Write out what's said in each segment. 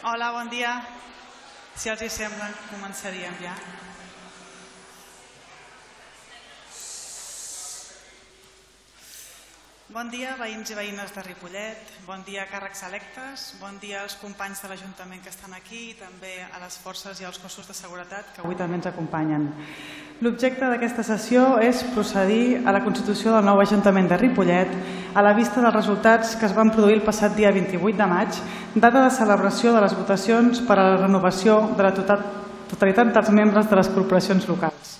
Hola, bon dia. Si els hi sembla, començaríem ja. Bon dia, veïns i veïnes de Ripollet, bon dia, càrrecs electes, bon dia als companys de l'Ajuntament que estan aquí i també a les forces i als cossos de seguretat que avui també ens acompanyen. L'objecte d'aquesta sessió és procedir a la constitució del nou Ajuntament de Ripollet a la vista dels resultats que es van produir el passat dia 28 de maig, data de celebració de les votacions per a la renovació de la totalitat dels membres de les corporacions locals.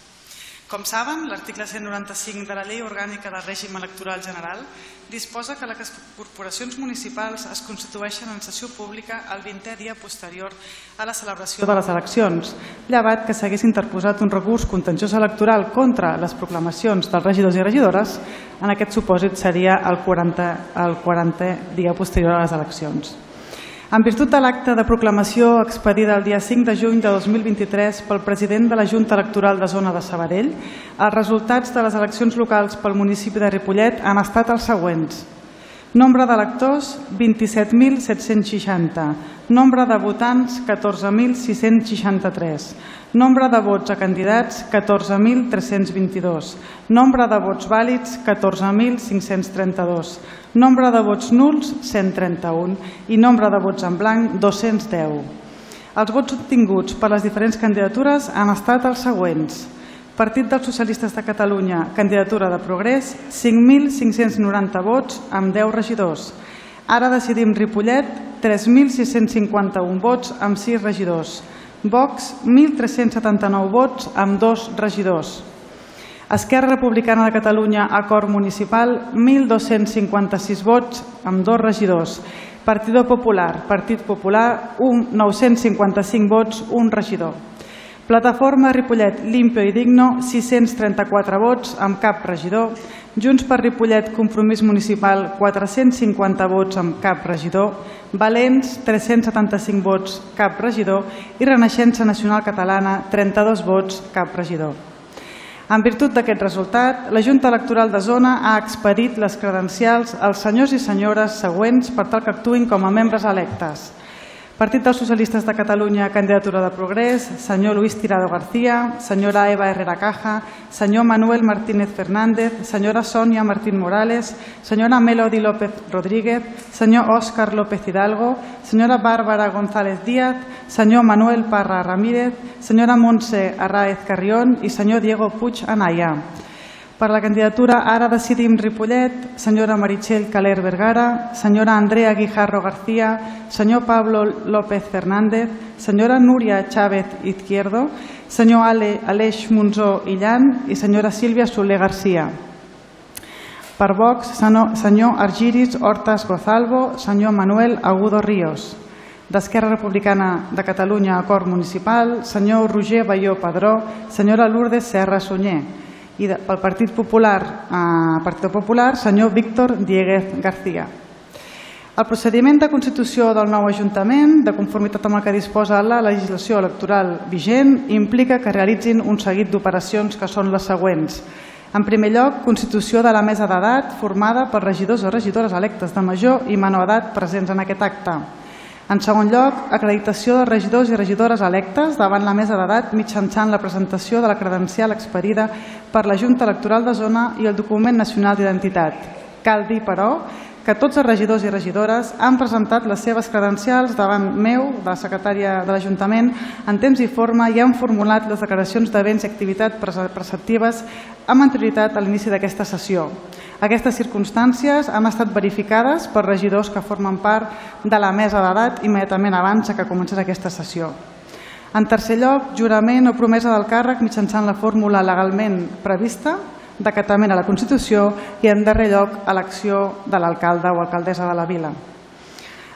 Com saben, l'article 195 de la Llei Orgànica del Règim Electoral General disposa que les corporacions municipals es constitueixen en sessió pública el 20è dia posterior a la celebració de les eleccions, llevat que s'hagués interposat un recurs contenciós electoral contra les proclamacions dels regidors i regidores, en aquest supòsit seria el 40, el 40è dia posterior a les eleccions. En virtut de l'acte de proclamació expedida el dia 5 de juny de 2023 pel president de la Junta Electoral de Zona de Sabadell, els resultats de les eleccions locals pel municipi de Ripollet han estat els següents. Nombre d'electors, 27.760. Nombre de votants, 14.663. Nombre de vots a candidats, 14.322. Nombre de vots vàlids, 14.532. Nombre de vots nuls, 131. I nombre de vots en blanc, 210. Els vots obtinguts per les diferents candidatures han estat els següents. Partit dels Socialistes de Catalunya, candidatura de Progrés, 5.590 vots amb 10 regidors. Ara decidim Ripollet, 3.651 vots amb 6 regidors. Vox, 1.379 vots amb 2 regidors. Esquerra Republicana de Catalunya, acord municipal, 1.256 vots amb 2 regidors. Partido Popular, Partit Popular, 955 vots, un regidor. Plataforma Ripollet Limpio i Digno, 634 vots amb cap regidor. Junts per Ripollet Compromís Municipal, 450 vots amb cap regidor. Valents, 375 vots, cap regidor. I Renaixença Nacional Catalana, 32 vots, cap regidor. En virtut d'aquest resultat, la Junta Electoral de Zona ha expedit les credencials als senyors i senyores següents per tal que actuïn com a membres electes. Partit dels Socialistes de Catalunya, candidatura de Progrés, senyor Luis Tirado García, senyora Eva Herrera Caja, senyor Manuel Martínez Fernández, senyora Sònia Martín Morales, senyora Melody López Rodríguez, senyor Òscar López Hidalgo, senyora Bàrbara González Díaz, senyor Manuel Parra Ramírez, senyora Montse Arraez Carrión i senyor Diego Puig Anaya. Per la candidatura Ara decidim Ripollet, senyora Meritxell Caler Vergara, senyora Andrea Guijarro García, senyor Pablo López Fernández, senyora Núria Chávez Izquierdo, senyor Ale, Aleix Monzó Illan i senyora Sílvia Soler García. Per Vox, senyor Argiris Hortas Gozalvo, senyor Manuel Agudo Ríos. D'Esquerra Republicana de Catalunya, acord municipal, senyor Roger Baió Padró, senyora Lourdes Serra Sunyer i de, pel Partit Popular, eh, Partit Popular, senyor Víctor Dieguez García. El procediment de constitució del nou Ajuntament, de conformitat amb el que disposa la legislació electoral vigent, implica que realitzin un seguit d'operacions que són les següents. En primer lloc, constitució de la mesa d'edat formada per regidors o regidores electes de major i menor edat presents en aquest acte. En segon lloc, acreditació de regidors i regidores electes davant la mesa d'edat mitjançant la presentació de la credencial expedida per la Junta Electoral de Zona i el document nacional d'identitat. Cal dir, però, que tots els regidors i regidores han presentat les seves credencials davant meu, de la secretària de l'Ajuntament, en temps i forma i han formulat les declaracions de béns i activitats preceptives amb anterioritat a l'inici d'aquesta sessió. Aquestes circumstàncies han estat verificades per regidors que formen part de la mesa d'edat immediatament abans que comencés aquesta sessió. En tercer lloc, jurament o promesa del càrrec mitjançant la fórmula legalment prevista d'acatament a la Constitució i, en darrer lloc, elecció de l'alcalde o alcaldessa de la vila.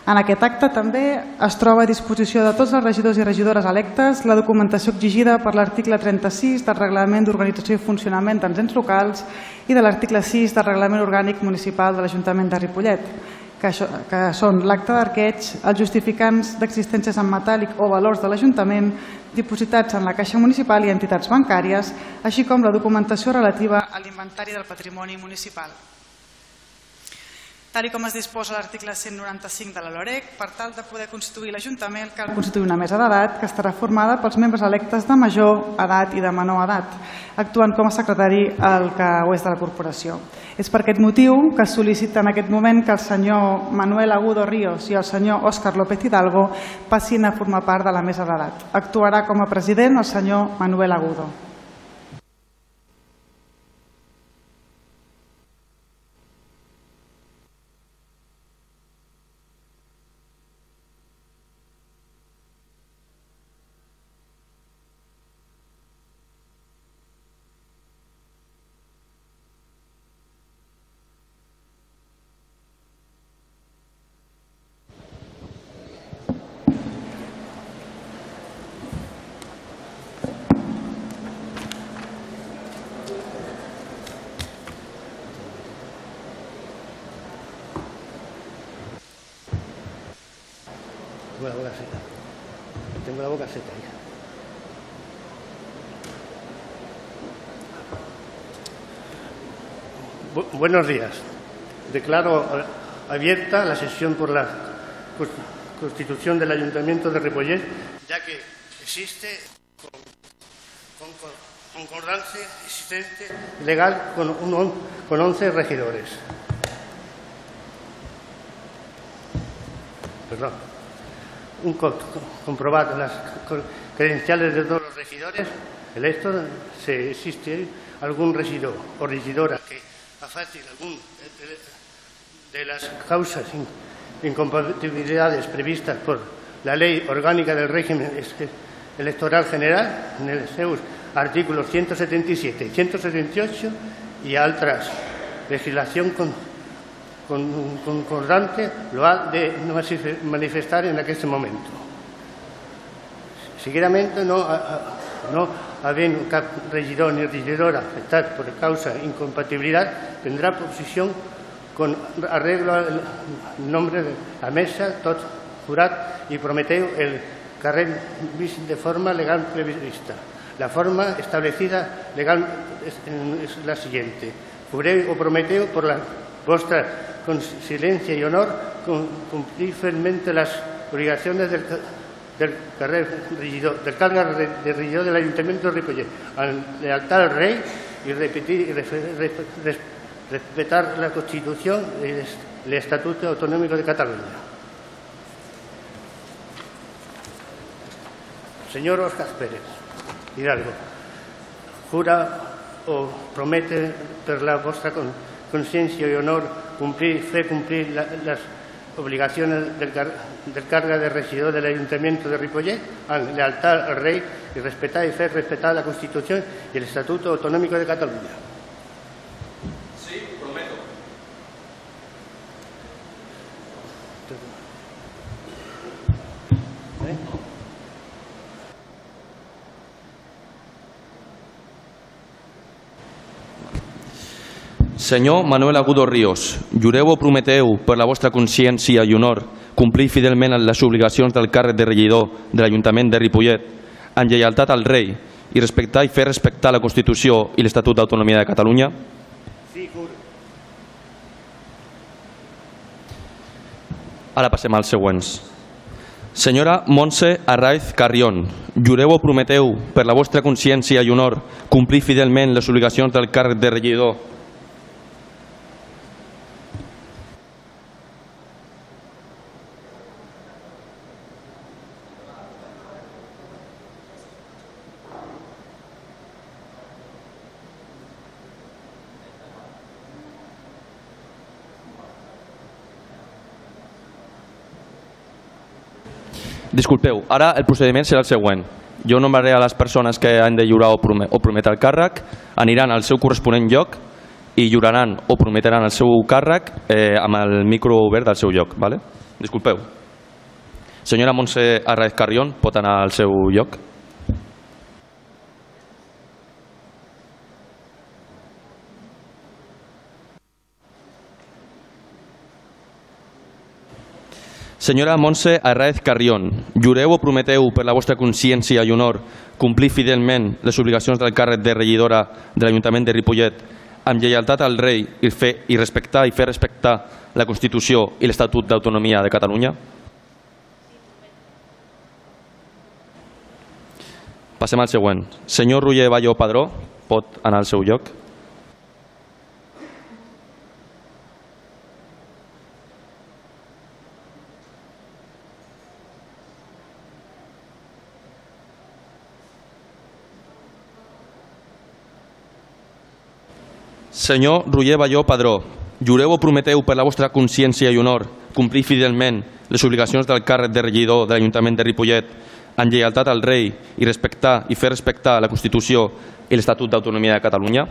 En aquest acte també es troba a disposició de tots els regidors i regidores electes la documentació exigida per l'article 36 del Reglament d'Organització i Funcionament dels ens locals i de l'article 6 del Reglament Orgànic Municipal de l'Ajuntament de Ripollet, que, això, que són l'acte d'arqueig, els justificants d'existències en metàl·lic o valors de l'Ajuntament dipositats en la Caixa Municipal i entitats bancàries, així com la documentació relativa a l'inventari del patrimoni municipal. Tal com es disposa l'article 195 de la LOREC, per tal de poder constituir l'Ajuntament cal constituir una mesa d'edat que estarà formada pels membres electes de major edat i de menor edat, actuant com a secretari el que ho és de la corporació. És per aquest motiu que sol·licita en aquest moment que el senyor Manuel Agudo Ríos i el senyor Òscar López Hidalgo passin a formar part de la mesa d'edat. Actuarà com a president el senyor Manuel Agudo. Buenos días. Declaro eh, abierta la sesión por la cons- constitución del Ayuntamiento de Ripollet, ya que existe con, con- con- concordancia existente legal con, un on- con 11 regidores. Perdón un co- co- comprobado las credenciales de todos los regidores electos, si existe algún regidor o regidora que a fácil algún de, las causas in- incompatibilidades previstas por la Ley Orgánica del Régimen es- Electoral General, en el seus artículos 177 y 178, y a otras legislación con, con concordante lo ha de manifestar en aquel momento. Seguidamente no, no havent cap regidor ni regidora afectat per causa incompatibilitat, prendrà posició con arreglo al nombre de la mesa, tot jurat i prometeu el carrer vist de forma legal prevista. La forma establecida legal es, la siguiente. Jureu o prometeu por la vostra con silencio y honor cum- cumplir fielmente las obligaciones del, del carrer regidor, del cargo de, de regidor del Ayuntamiento de Ripollet, al lealtad al rey y repetir y respetar la Constitución y el, est- el Estatuto Autonómico de Cataluña. Señor Oscar Pérez Hidalgo, jura o promete per la con- conciencia y honor cumplir, fe cumplir la- las obligaciones del, del cargo de regidor del Ayuntamiento de Ripollet, al lealtad al rey y respetar y fe respetar la Constitución y el Estatuto Autonómico de Cataluña. Senyor Manuel Agudo Ríos, jureu o prometeu per la vostra consciència i honor complir fidelment les obligacions del càrrec de regidor de l'Ajuntament de Ripollet en lleialtat al rei i respectar i fer respectar la Constitució i l'Estatut d'Autonomia de Catalunya? Sí. Ara passem als següents. Senyora Montse Arraiz Carrión, jureu o prometeu per la vostra consciència i honor complir fidelment les obligacions del càrrec de regidor Disculpeu, ara el procediment serà el següent. Jo nombraré a les persones que han de lliurar o, prome o prometre el càrrec, aniran al seu corresponent lloc i lliuraran o prometran el seu càrrec eh, amb el micro obert del seu lloc. Vale? Disculpeu. Senyora Montse Arraez Carrión, pot anar al seu lloc? Senyora Montse Arraez Carrión, jureu o prometeu per la vostra consciència i honor complir fidelment les obligacions del càrrec de regidora de l'Ajuntament de Ripollet amb lleialtat al rei i, fer, i respectar i fer respectar la Constitució i l'Estatut d'Autonomia de Catalunya? Passem al següent. Senyor Roger Balló Padró, pot anar al seu lloc. Senyor Roger Balló Padró, jureu o prometeu per la vostra consciència i honor complir fidelment les obligacions del càrrec de regidor de l'Ajuntament de Ripollet en lleialtat al rei i respectar i fer respectar la Constitució i l'Estatut d'Autonomia de Catalunya?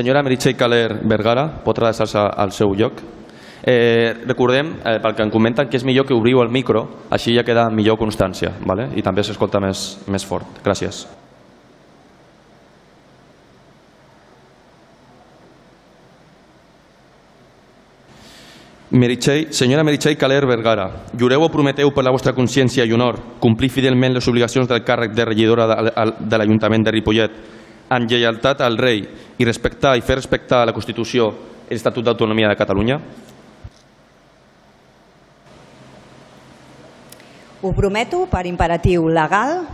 Senyora Meritxell Caler Vergara, pot adreçar-se al seu lloc. Eh, recordem, eh, pel que em comenten, que és millor que obriu el micro, així ja queda millor constància, vale? i també s'escolta més, més fort. Gràcies. Meritxell, senyora Meritxell Caler Vergara, jureu o prometeu per la vostra consciència i honor complir fidelment les obligacions del càrrec de regidora de l'Ajuntament de Ripollet en lleialtat al rei i respectar i fer respectar la Constitució i l'Estatut d'Autonomia de Catalunya? Ho prometo per imperatiu legal,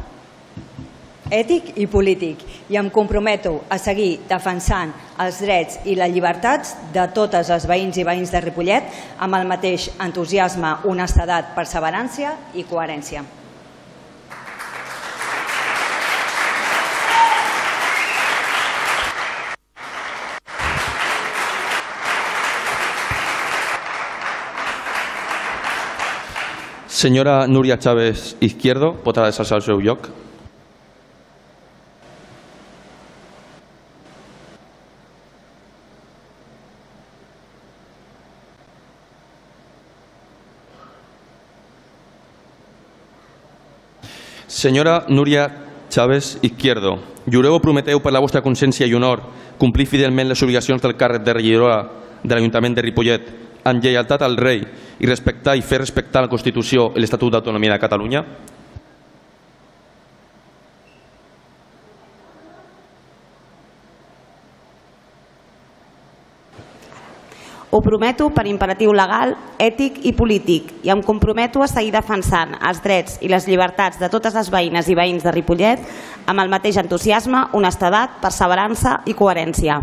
ètic i polític i em comprometo a seguir defensant els drets i les llibertats de totes els veïns i veïns de Ripollet amb el mateix entusiasme, honestedat, perseverància i coherència. Senyora Núria Chávez Izquierdo, pot adreçar-se al seu lloc. Senyora Núria Chávez Izquierdo, jureu o prometeu per la vostra consciència i honor complir fidelment les obligacions del càrrec de regidora de l'Ajuntament de Ripollet en lleialtat al rei i respectar i fer respectar la Constitució i l'Estatut d'Autonomia de Catalunya? Ho prometo per imperatiu legal, ètic i polític i em comprometo a seguir defensant els drets i les llibertats de totes les veïnes i veïns de Ripollet amb el mateix entusiasme, honestedat, perseverança i coherència.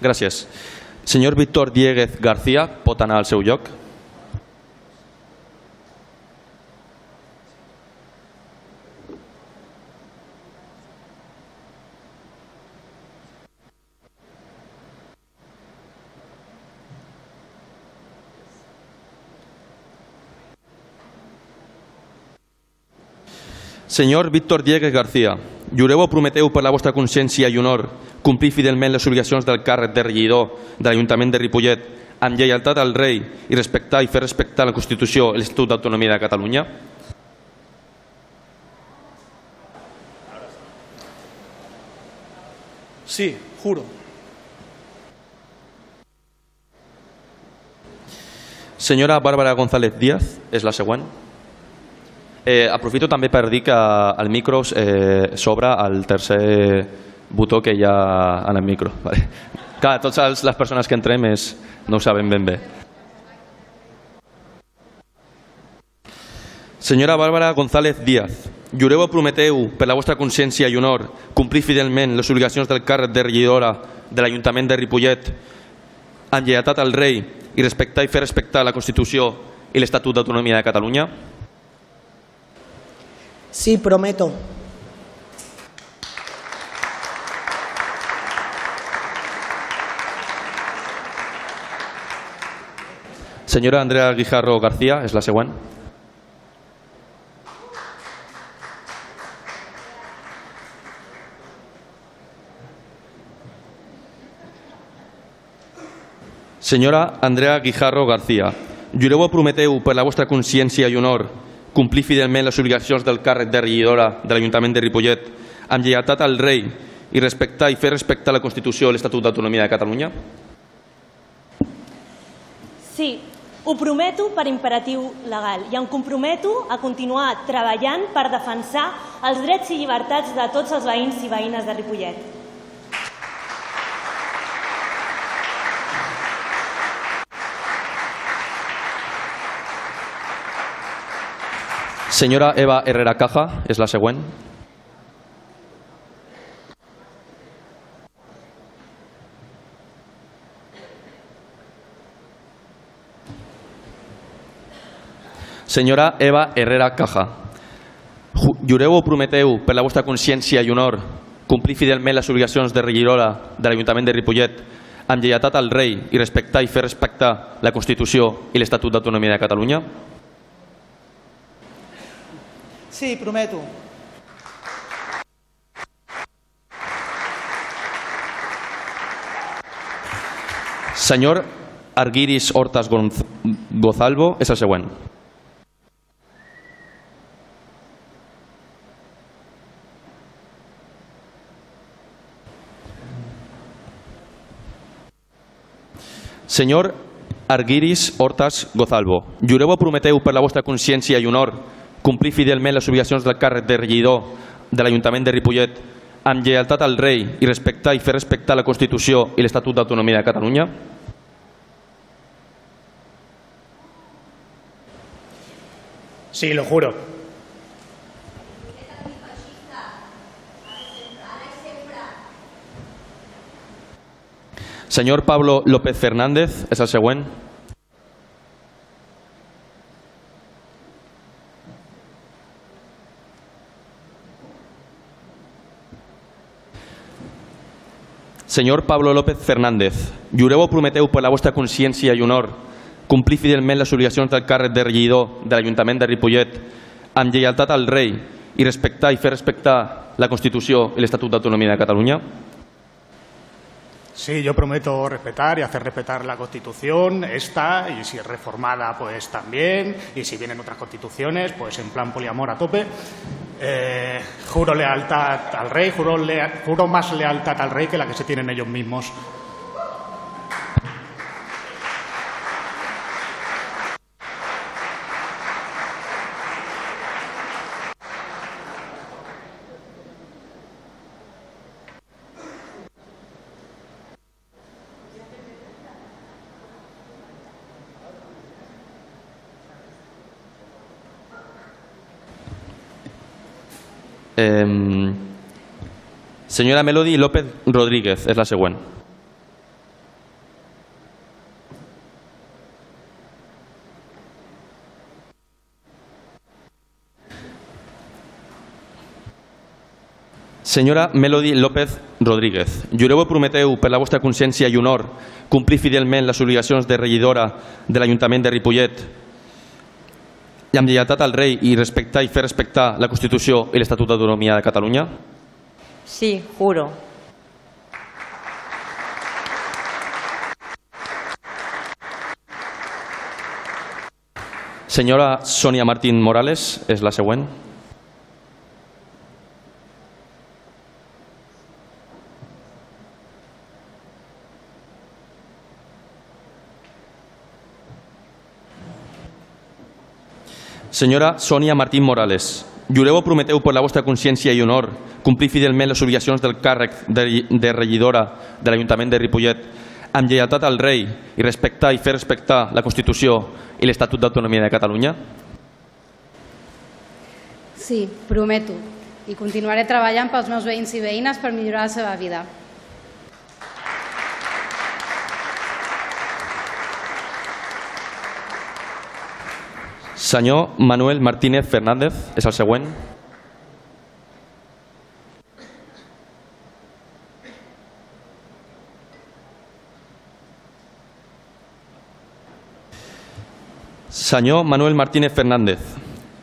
Gràcies. Senyor Víctor Dieguez García, pot anar al. Senyor Víctor Dieguez García, jureu o prometeu per la vostra consciència i honor complir fidelment les obligacions del càrrec de regidor de l'Ajuntament de Ripollet amb lleialtat al rei i respectar i fer respectar la Constitució i l'Estatut d'Autonomia de Catalunya? Sí, juro. Senyora Bàrbara González Díaz, és la següent. Eh, aprofito també per dir que el micro eh, s'obre al tercer botó que hi ha en el micro. Vale. Clar, totes les persones que entrem és, no ho saben ben bé. Senyora Bàrbara González Díaz, jureu o prometeu per la vostra consciència i honor complir fidelment les obligacions del càrrec de regidora de l'Ajuntament de Ripollet en lleialtat al rei i respectar i fer respectar la Constitució i l'Estatut d'Autonomia de Catalunya? Sí, prometo. Senyora Andrea Guijarro García, és la següent. Senyora Andrea Guijarro García, jureu o prometeu per la vostra consciència i honor complir fidelment les obligacions del càrrec de regidora de l'Ajuntament de Ripollet amb lleialtat al rei i respectar i fer respectar la Constitució i l'Estatut d'Autonomia de Catalunya? Sí, ho prometo per imperatiu legal i em comprometo a continuar treballant per defensar els drets i llibertats de tots els veïns i veïnes de Ripollet. Senyora Eva Herrera Caja, és la següent. Senyora Eva Herrera Caja, ju- jureu o prometeu per la vostra consciència i honor complir fidelment les obligacions de regidora de l'Ajuntament de Ripollet amb lleialtat al rei i respectar i fer respectar la Constitució i l'Estatut d'Autonomia de Catalunya? Sí, prometo. Senyor Arguiris Hortas Gozalvo és el següent. Senyor Arguiris Hortas Gozalvo, jureu o prometeu per la vostra consciència i honor complir fidelment les obligacions del càrrec de regidor de l'Ajuntament de Ripollet amb lleialtat al rei i respectar i fer respectar la Constitució i l'Estatut d'Autonomia de Catalunya? Sí, lo juro. Senyor Pablo López Fernández és el següent. Senyor Pablo López Fernández, jureu o prometeu per la vostra consciència i honor complir fidelment les obligacions del càrrec de regidor de l'Ajuntament de Ripollet amb lleialtat al rei i respectar i fer respectar la Constitució i l'Estatut d'Autonomia de Catalunya? Sí, yo prometo respetar y hacer respetar la Constitución, esta, y si es reformada, pues también, y si vienen otras constituciones, pues en plan poliamor a tope. Eh, juro lealtad al rey, juro, lea- juro más lealtad al rey que la que se tienen ellos mismos. Eh, senyora Melody López Rodríguez és la següent. Senyora Melody López Rodríguez, jureu o prometeu per la vostra consciència i honor complir fidelment les obligacions de regidora de l'Ajuntament de Ripollet i amb lleialtat al rei i respectar i fer respectar la Constitució i l'Estatut d'Autonomia de Catalunya? Sí, juro. Senyora Sònia Martín Morales és la següent. Senyora Sònia Martín Morales, jureu o prometeu per la vostra consciència i honor complir fidelment les obligacions del càrrec de, de regidora de l'Ajuntament de Ripollet amb lleialtat al rei i respectar i fer respectar la Constitució i l'Estatut d'Autonomia de Catalunya? Sí, prometo. I continuaré treballant pels meus veïns i veïnes per millorar la seva vida. Senyor Manuel Martínez Fernández és el següent. Senyor Manuel Martínez Fernández,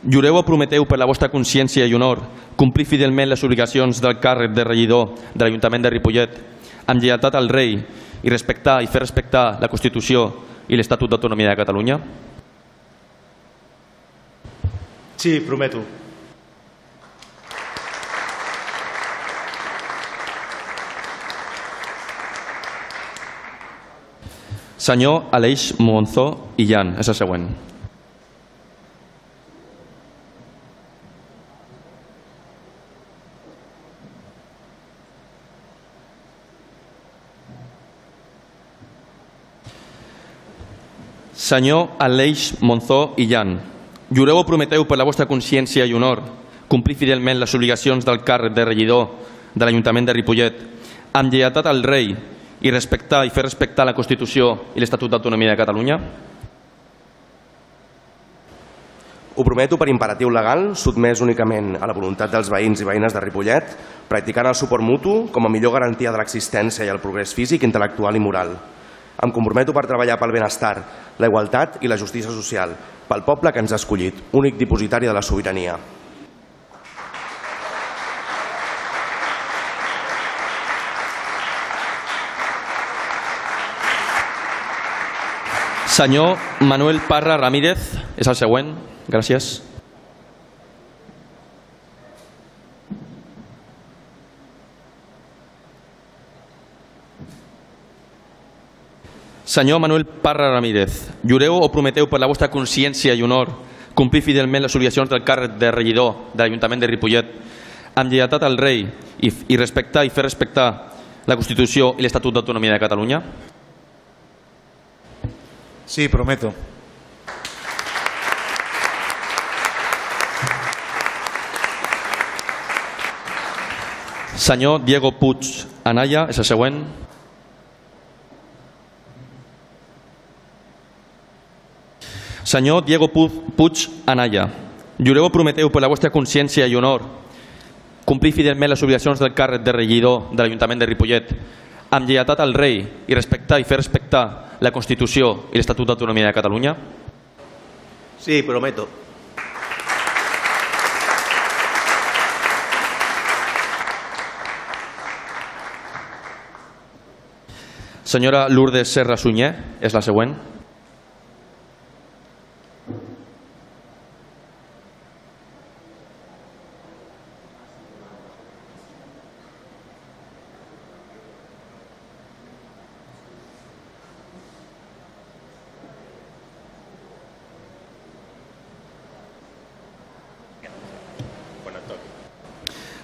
jureu o prometeu per la vostra consciència i honor complir fidelment les obligacions del càrrec de regidor de l'Ajuntament de Ripollet amb lleialtat al rei i respectar i fer respectar la Constitució i l'Estatut d'Autonomia de Catalunya? Sí, prometo. Senyor Aleix Monzó i Jan, és el següent. Senyor Aleix Monzó i Jan, jureu o prometeu per la vostra consciència i honor complir fidelment les obligacions del càrrec de regidor de l'Ajuntament de Ripollet amb lleialtat al rei i respectar i fer respectar la Constitució i l'Estatut d'Autonomia de Catalunya? Ho prometo per imperatiu legal, sotmès únicament a la voluntat dels veïns i veïnes de Ripollet, practicant el suport mutu com a millor garantia de l'existència i el progrés físic, intel·lectual i moral. Em comprometo per treballar pel benestar, la igualtat i la justícia social, pel poble que ens ha escollit, únic dipositari de la sobirania. Senyor Manuel Parra Ramírez, és el següent. Gràcies. Senyor Manuel Parra Ramírez, jureu o prometeu per la vostra consciència i honor complir fidelment les obligacions del càrrec de regidor de l'Ajuntament de Ripollet amb lleialtat al rei i, i respectar i fer respectar la Constitució i l'Estatut d'Autonomia de Catalunya? Sí, prometo. Senyor Diego Puig Anaya, és el següent. Senyor Diego Puig Anaya, jureu o prometeu per la vostra consciència i honor complir fidelment les obligacions del càrrec de regidor de l'Ajuntament de Ripollet amb lleialtat al rei i respectar i fer respectar la Constitució i l'Estatut d'Autonomia de Catalunya? Sí, prometo. Senyora Lourdes Serra Sunyer, és la següent.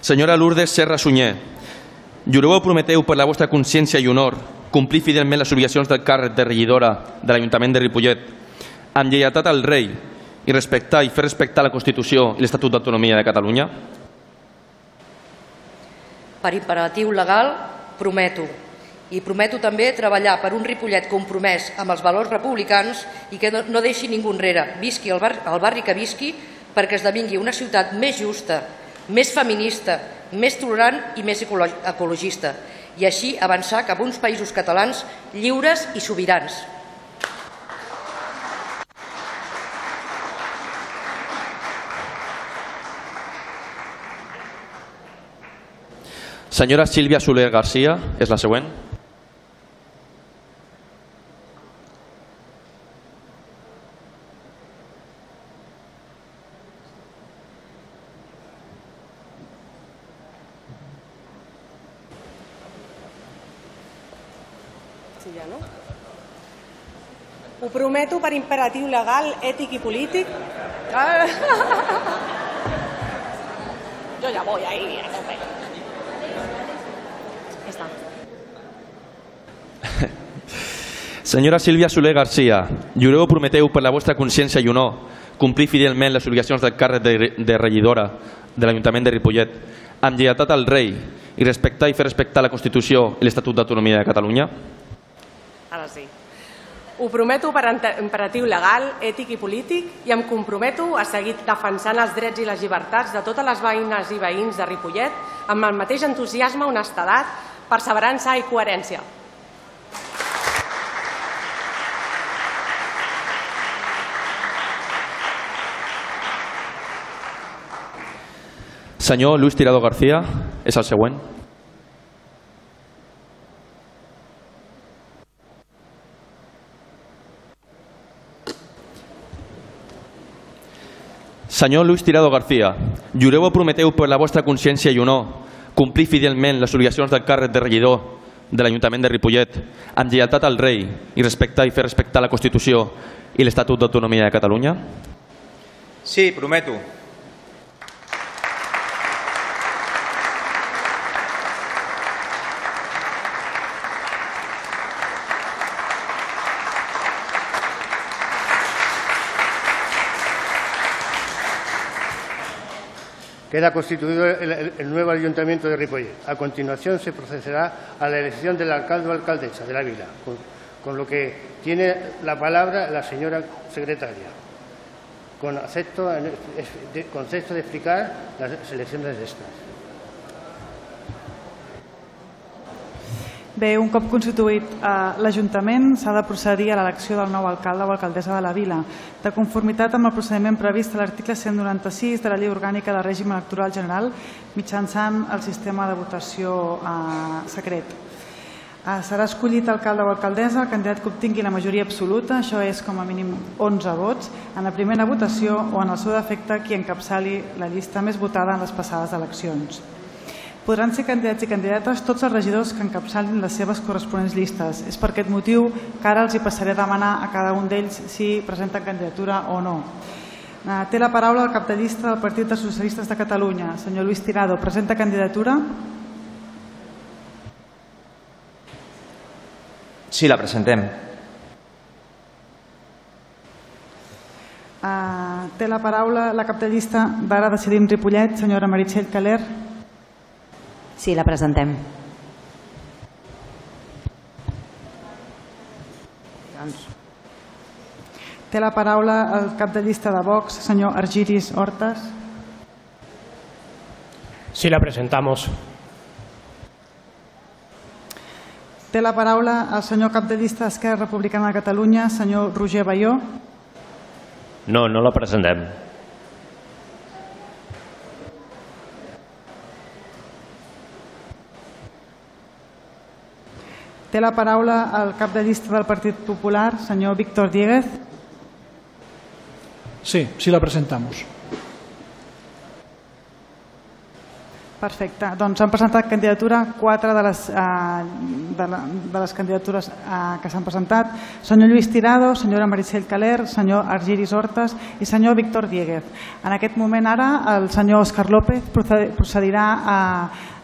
Senyora Lourdes Serra Sunyer, jureu o prometeu per la vostra consciència i honor complir fidelment les obligacions del càrrec de regidora de l'Ajuntament de Ripollet amb lleialtat al rei i respectar i fer respectar la Constitució i l'Estatut d'Autonomia de Catalunya? Per imperatiu legal, prometo. I prometo també treballar per un Ripollet compromès amb els valors republicans i que no, deixi ningú enrere, visqui el, bar, el barri que visqui, perquè esdevingui una ciutat més justa, més feminista, més tolerant i més ecologista, i així avançar cap a uns països catalans lliures i sobirans. Senyora Sílvia Soler Garcia, és la següent. Sí, ja no? Ho prometo imperatiu legal, ètic i polític. Yo ya voy ahí a tope. Está. Senyora Sílvia Soler Garcia, jureu o prometeu per la vostra consciència i honor complir fidelment les obligacions del càrrec de, de regidora de l'Ajuntament de Ripollet amb lleialtat al rei i respectar i fer respectar la Constitució i l'Estatut d'Autonomia de Catalunya? Ara sí. Ho prometo per imperatiu legal, ètic i polític i em comprometo a seguir defensant els drets i les llibertats de totes les veïnes i veïns de Ripollet amb el mateix entusiasme, honestedat, perseverança i coherència. Senyor Lluís Tirado García, és el següent. Senyor Luis Tirado García, jureu o prometeu per la vostra consciència i honor complir fidelment les obligacions del càrrec de regidor de l'Ajuntament de Ripollet amb lleialtat al rei i respectar i fer respectar la Constitució i l'Estatut d'Autonomia de Catalunya? Sí, prometo. Queda constituido el, nuevo Ayuntamiento de Ripollet. A continuación se procederá a la elección del alcalde o alcaldesa de la vila, con, lo que tiene la palabra la señora secretaria, con acepto, de explicar las elecciones de estas. Bé, un cop constituït eh, l'Ajuntament, s'ha de procedir a l'elecció del nou alcalde o alcaldessa de la vila, de conformitat amb el procediment previst a l'article 196 de la Llei Orgànica de Règim Electoral General, mitjançant el sistema de votació eh, secret. Eh, serà escollit alcalde o alcaldessa el candidat que obtingui la majoria absoluta, això és com a mínim 11 vots, en la primera votació o en el seu defecte qui encapçali la llista més votada en les passades eleccions. Podran ser candidats i candidates tots els regidors que encapçalin les seves corresponents llistes. És per aquest motiu que ara els hi passaré a demanar a cada un d'ells si presenten candidatura o no. Eh, Té la paraula el cap de llista del Partit dels Socialistes de Catalunya, senyor Luis Tirado. Presenta candidatura? Sí, la presentem. Eh, Té la paraula la cap de llista d'Ara Decidim Ripollet, senyora Meritxell Caler. Sí, la presentem. Doncs. Té la paraula el cap de llista de Vox, senyor Argiris Hortes. Sí, la presentamos. Té la paraula el senyor cap de llista d'Esquerra Republicana de Catalunya, senyor Roger Baió. No, no la presentem. Té la paraula el cap de llista del Partit Popular, senyor Víctor Dieguez. Sí, sí la presentamos. Perfecte. Doncs han presentat candidatura quatre de les, eh, de, la, de les candidatures eh, que s'han presentat. Senyor Lluís Tirado, senyora Meritxell Caler, senyor Argiris Hortes i senyor Víctor Dieguez. En aquest moment ara el senyor Òscar López proced- procedirà a,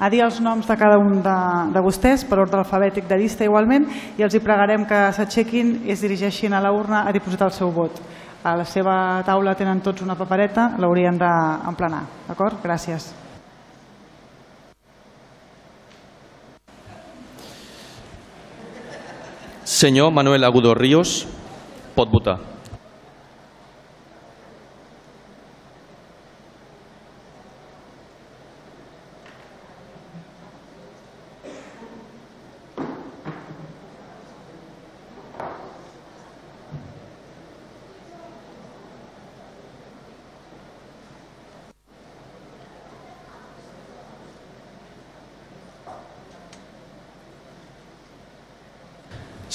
a dir els noms de cada un de, de vostès per ordre alfabètic de llista igualment i els hi pregarem que s'aixequin i es dirigeixin a la urna a dipositar el seu vot. A la seva taula tenen tots una papereta, l'haurien d'emplenar. D'acord? Gràcies. Senyor Manuel Agudo Ríos, pot.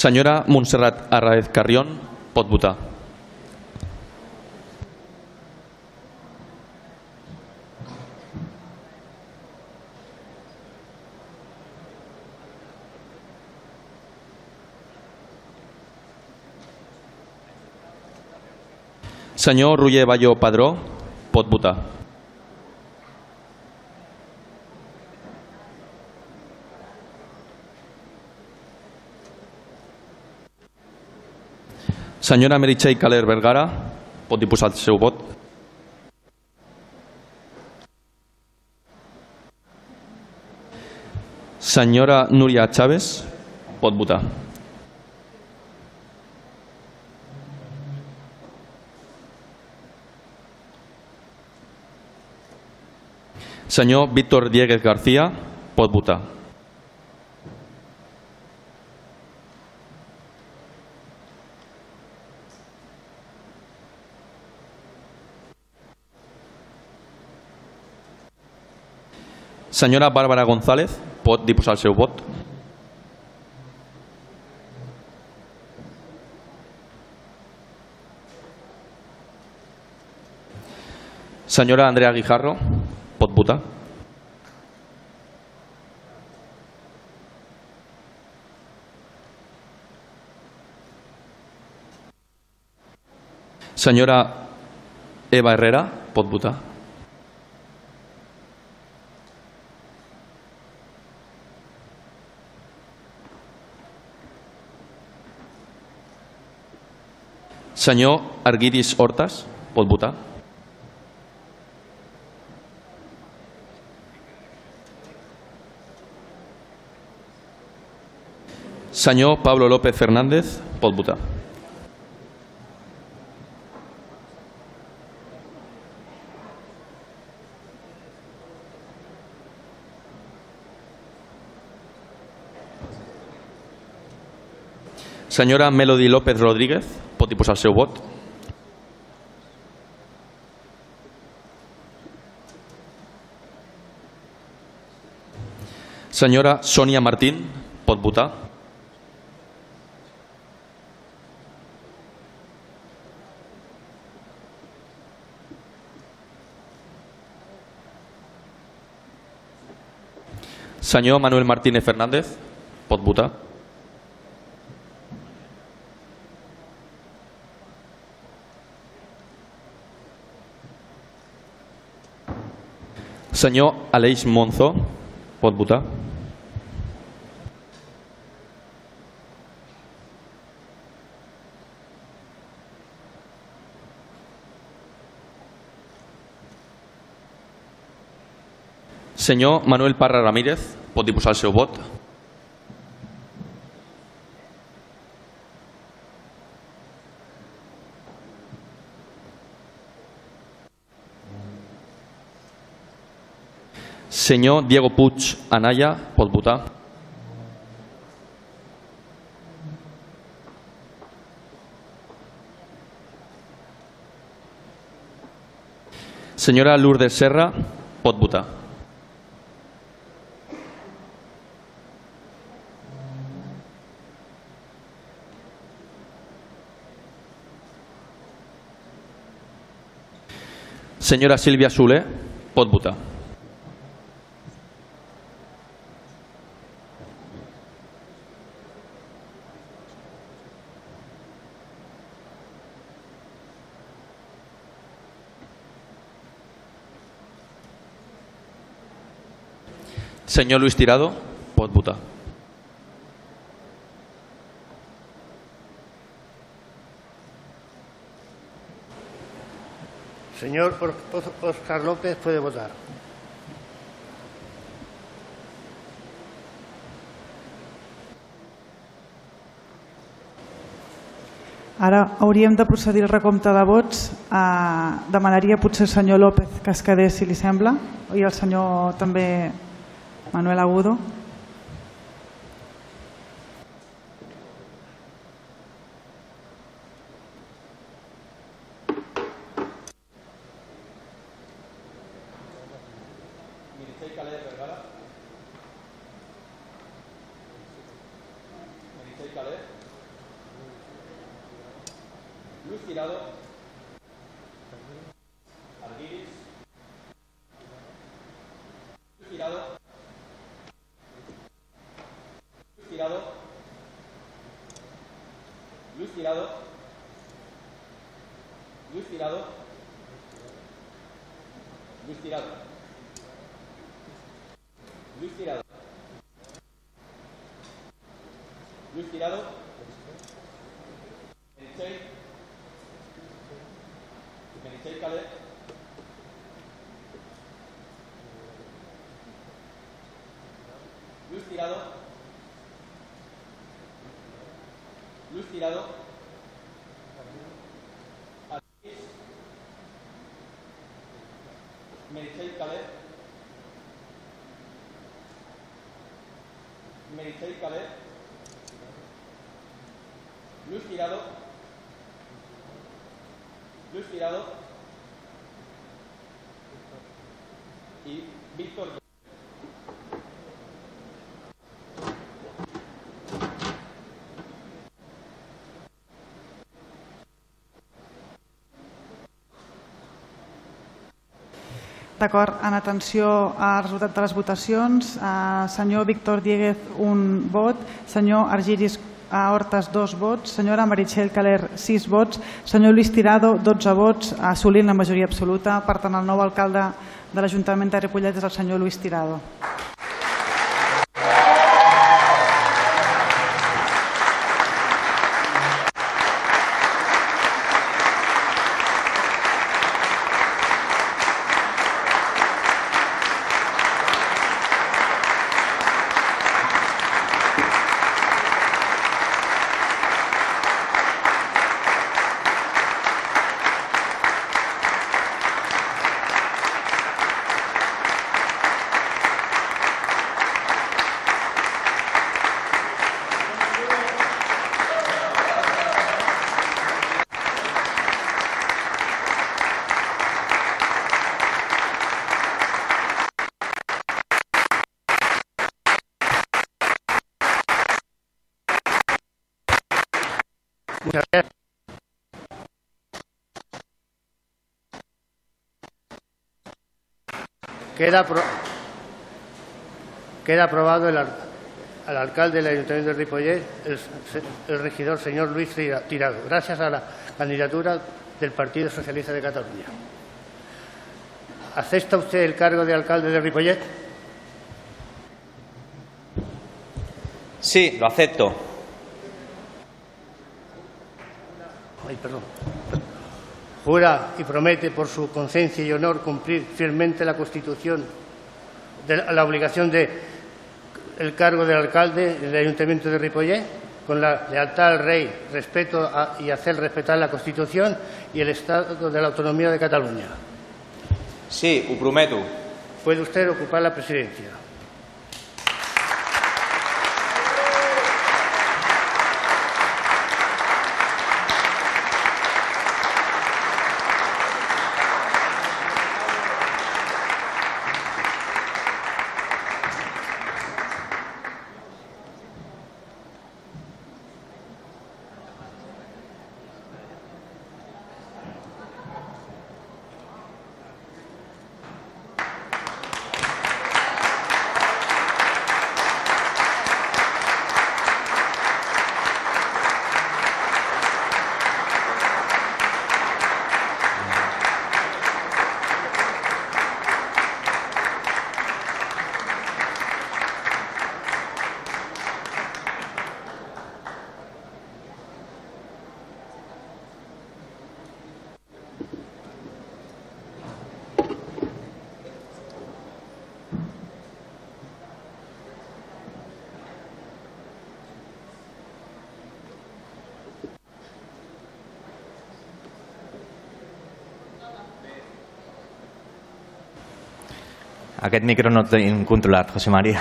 Senyora Montserrat Arraez Carrión, pot votar. Senyor Roger Balló Padró, pot votar. Senyora Meritxell Caler Vergara, pot diposar el seu vot. Senyora Núria Chávez, pot votar. Senyor Víctor Dieguez García, pot votar. Senyora Bàrbara González, pot diposar el seu vot. Senyora Andrea Guijarro, pot votar. Senyora Eva Herrera, pot votar. Senyor Arguidis Hortas, pot votar. Pablo López Fernández, pot votar. Senyora Melody López Rodríguez, pot posar el seu vot. Senyora Sònia Martín, pot votar. Senyor Manuel Martínez Fernández, pot votar. Senyor Aleix Monzo, pot votar. Senyor Manuel Parra Ramírez, pot diposar el seu vot. Senyor Diego Puig Anaya, pot votar. Senyora Lourdes Serra, pot votar. Senyora Sílvia Soler, pot votar. Senyor Luis Tirado, pot votar. Señor Oscar López puede votar. Ara hauríem de procedir al recompte de vots. Eh, demanaria potser el senyor López que es quedés, si li sembla, i el senyor també Manuel Agudo. Meritxell Calé. Luis Tirado. Luis Tirado. Y Víctor. D'acord, en atenció al resultat de les votacions, eh, senyor Víctor Dieguez, un vot, senyor Argiris a Hortes, dos vots, senyora Meritxell Caler, sis vots, senyor Luis Tirado, 12 vots, assolint la majoria absoluta. Per tant, el nou alcalde de l'Ajuntament de Ripollet és el senyor Luis Tirado. Queda, queda aprobado el, al- al alcalde del Ayuntamiento de Ripollet, el, el regidor señor Luis Tira- Tirado, gracias a la candidatura del Partido Socialista de Cataluña. ¿Acepta usted el cargo de alcalde de Ripollet? Sí, lo acepto. Ay, perdón. Jura y promete por su conciencia y honor cumplir fielmente la Constitución, de la, obligación de el cargo del alcalde del Ayuntamiento de Ripollet, con la lealtad al rey, respeto a- y hacer respetar la Constitución y el Estado de la Autonomía de Cataluña. Sí, ho prometo. Puede usted ocupar la presidencia. Aquest micro no el tenim controlat, José María.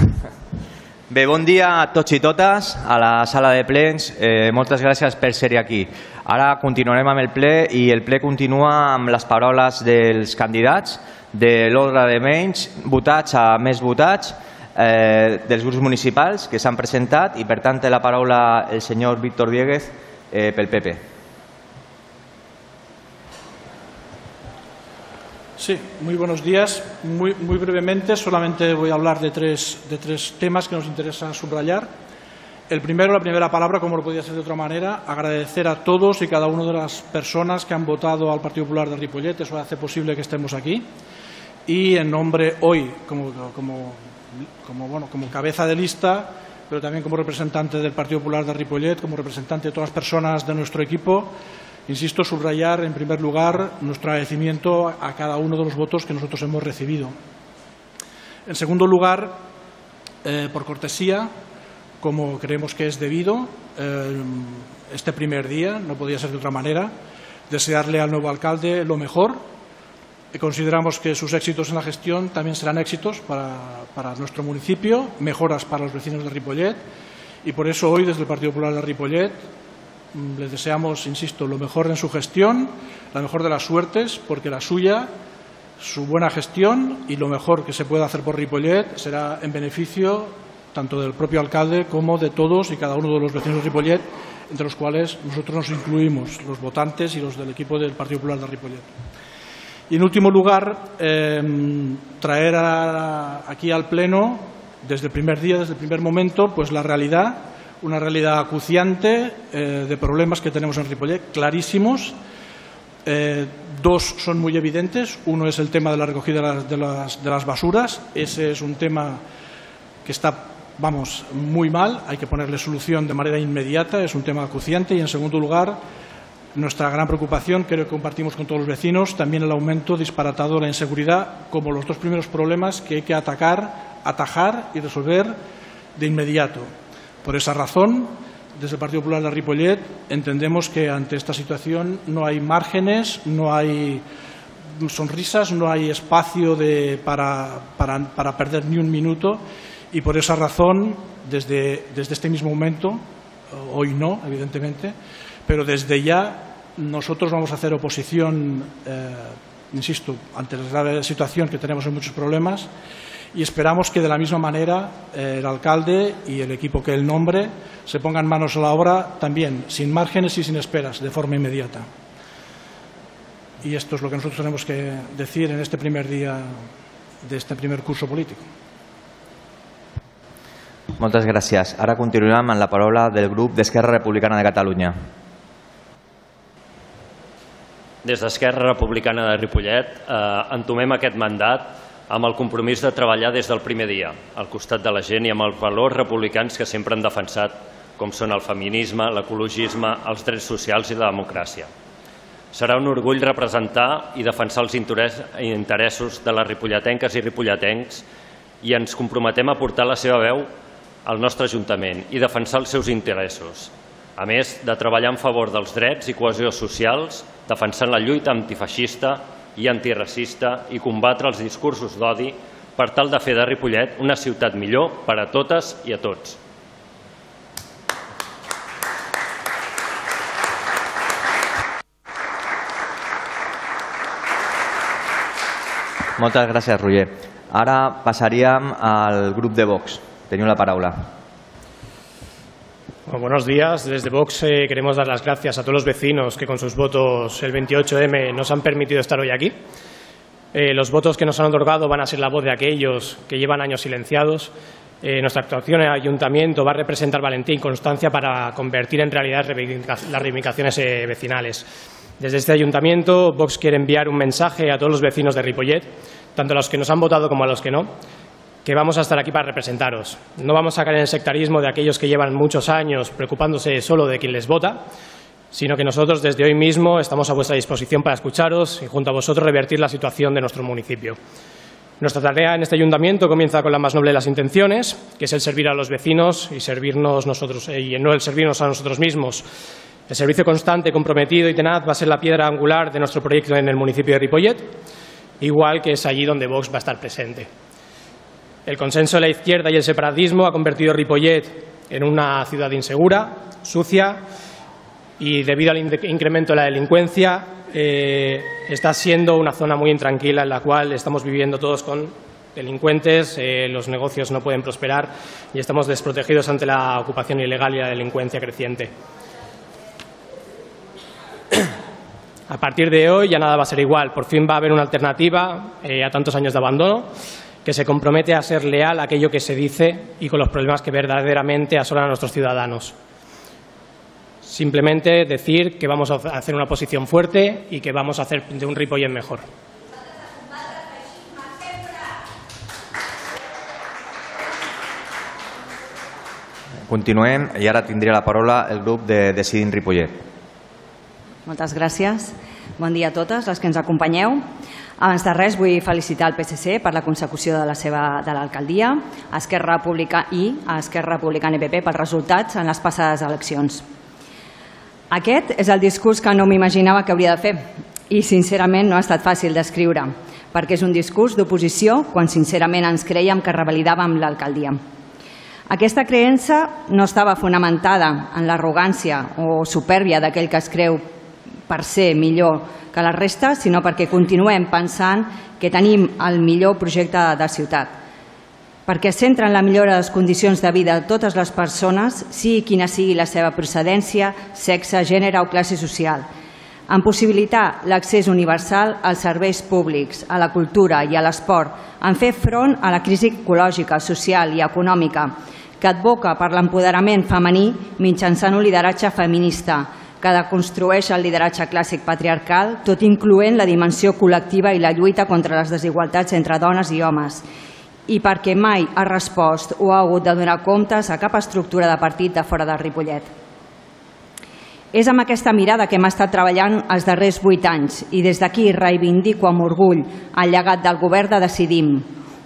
Bé, bon dia a tots i totes a la sala de plens. Eh, moltes gràcies per ser aquí. Ara continuarem amb el ple i el ple continua amb les paraules dels candidats de l'ordre de menys votats a més votats eh, dels grups municipals que s'han presentat i per tant té la paraula el senyor Víctor Dieguez eh, pel PP. Sí, muy buenos días. Muy, muy brevemente, solamente voy a hablar de tres, de tres temas que nos interesa subrayar. El primero, la primera palabra, como no podía ser de otra manera, agradecer a todos y cada una de las personas que han votado al Partido Popular de Ripollet, eso hace posible que estemos aquí. Y en nombre hoy, como, como, como, bueno, como cabeza de lista, pero también como representante del Partido Popular de Ripollet, como representante de todas las personas de nuestro equipo, Insisto, subrayar en primer lugar nuestro agradecimiento a cada uno de los votos que nosotros hemos recibido. En segundo lugar, eh, por cortesía, como creemos que es debido, eh, este primer día, no podía ser de otra manera, desearle al nuevo alcalde lo mejor. Consideramos que sus éxitos en la gestión también serán éxitos para, para nuestro municipio, mejoras para los vecinos de Ripollet. Y por eso hoy, desde el Partido Popular de Ripollet, Les deseamos, insisto, lo mejor en su gestión, la mejor de las suertes, porque la suya, su buena gestión y lo mejor que se pueda hacer por Ripollet será en beneficio tanto del propio alcalde como de todos y cada uno de los vecinos de Ripollet, entre los cuales nosotros nos incluimos, los votantes y los del equipo del Partido Popular de Ripollet. Y en último lugar, eh, traer aquí al Pleno, desde el primer día, desde el primer momento, pues la realidad, una realidad acuciante eh, de problemas que tenemos en Ripollet, clarísimos. Eh, dos son muy evidentes. Uno es el tema de la recogida de las, de las- basuras. Ese es un tema que está, vamos, muy mal. Hay que ponerle solución de manera inmediata. Es un tema acuciante. Y, en segundo lugar, nuestra gran preocupación, creo que compartimos con todos los vecinos, también el aumento disparatado de la inseguridad como los dos primeros problemas que hay que atacar, atajar y resolver de inmediato. Por esa razón, desde el Partido Popular de Ripollet entendemos que ante esta situación no hay márgenes, no hay sonrisas, no hay espacio para, perder ni un minuto. Y por esa razón, desde, desde este mismo momento, hoy no, evidentemente, pero desde ya nosotros vamos a hacer oposición, eh, insisto, ante la grave situación que tenemos en muchos problemas y esperamos que de la misma manera eh, el alcalde y el equipo que él nombre se pongan manos a la obra también, sin márgenes y sin esperas, de forma inmediata. Y esto es lo que nosotros tenemos que decir en este primer día de este primer curso político. Moltes gràcies. Ara continuem amb la paraula del grup d'Esquerra Republicana de Catalunya. Des d'Esquerra Republicana de Ripollet eh, entomem aquest mandat amb el compromís de treballar des del primer dia, al costat de la gent i amb els valors republicans que sempre han defensat, com són el feminisme, l'ecologisme, els drets socials i la democràcia. Serà un orgull representar i defensar els interessos de les ripolletenques i ripolletencs i ens comprometem a portar la seva veu al nostre Ajuntament i defensar els seus interessos, a més de treballar en favor dels drets i cohesió socials, defensant la lluita antifeixista i antiracista i combatre els discursos d'odi per tal de fer de Ripollet una ciutat millor per a totes i a tots. Moltes gràcies, Roger. Ara passaríem al grup de Vox. Teniu la paraula. Bueno, buenos días. Desde Vox eh, queremos dar las gracias a todos los vecinos que con sus votos el 28M nos han permitido estar hoy aquí. Eh, los votos que nos han otorgado van a ser la voz de aquellos que llevan años silenciados. Eh, nuestra actuación en el ayuntamiento va a representar valentía y constancia para convertir en realidad las reivindicaciones vecinales. Desde este ayuntamiento, Vox quiere enviar un mensaje a todos los vecinos de Ripollet, tanto a los que nos han votado como a los que no, que vamos a estar aquí para representaros. No vamos a caer en el sectarismo de aquellos que llevan muchos años preocupándose solo de quien les vota, sino que nosotros desde hoy mismo estamos a vuestra disposición para escucharos y junto a vosotros revertir la situación de nuestro municipio. Nuestra tarea en este ayuntamiento comienza con la más noble de las intenciones, que es el servir a los vecinos y servirnos nosotros eh, y no el servirnos a nosotros mismos. El servicio constante, comprometido y tenaz va a ser la piedra angular de nuestro proyecto en el municipio de Ripollet, igual que es allí donde Vox va a estar presente. El consenso de la izquierda y el separatismo ha convertido Ripollet en una ciudad insegura, sucia y debido al incremento de la delincuencia eh, está siendo una zona muy intranquila en la cual estamos viviendo todos con delincuentes, eh, los negocios no pueden prosperar y estamos desprotegidos ante la ocupación ilegal y la delincuencia creciente. A partir de hoy ya nada va a ser igual. Por fin va a haber una alternativa eh, a tantos años de abandono que se compromete a ser leal a aquello que se dice y con los problemas que verdaderamente asolan a nuestros ciudadanos. Simplemente decir que vamos a hacer una posición fuerte y que vamos a hacer de un Ripollet mejor. Continuem i ara tindria la paraula el grup de Decidim Ripollet. Moltes gràcies. Bon dia a totes les que ens acompanyeu. Abans de res vull felicitar el PSC per la consecució de la seva de l'alcaldia, Esquerra Republicana i Esquerra Republicana i PP pels resultats en les passades eleccions. Aquest és el discurs que no m'imaginava que hauria de fer i sincerament no ha estat fàcil d'escriure perquè és un discurs d'oposició quan sincerament ens creiem que revalidàvem l'alcaldia. Aquesta creença no estava fonamentada en l'arrogància o supèrbia d'aquell que es creu per ser millor que la resta, sinó perquè continuem pensant que tenim el millor projecte de ciutat. Perquè centra en la millora de les condicions de vida de totes les persones, sigui quina sigui la seva procedència, sexe, gènere o classe social. en possibilitar l'accés universal als serveis públics, a la cultura i a l'esport, en fer front a la crisi ecològica, social i econòmica, que advoca per l'empoderament femení mitjançant un lideratge feminista, que deconstrueix el lideratge clàssic patriarcal, tot incloent la dimensió col·lectiva i la lluita contra les desigualtats entre dones i homes, i perquè mai ha respost o ha hagut de donar comptes a cap estructura de partit de fora de Ripollet. És amb aquesta mirada que hem estat treballant els darrers vuit anys i des d'aquí reivindico amb orgull el llegat del govern de Decidim,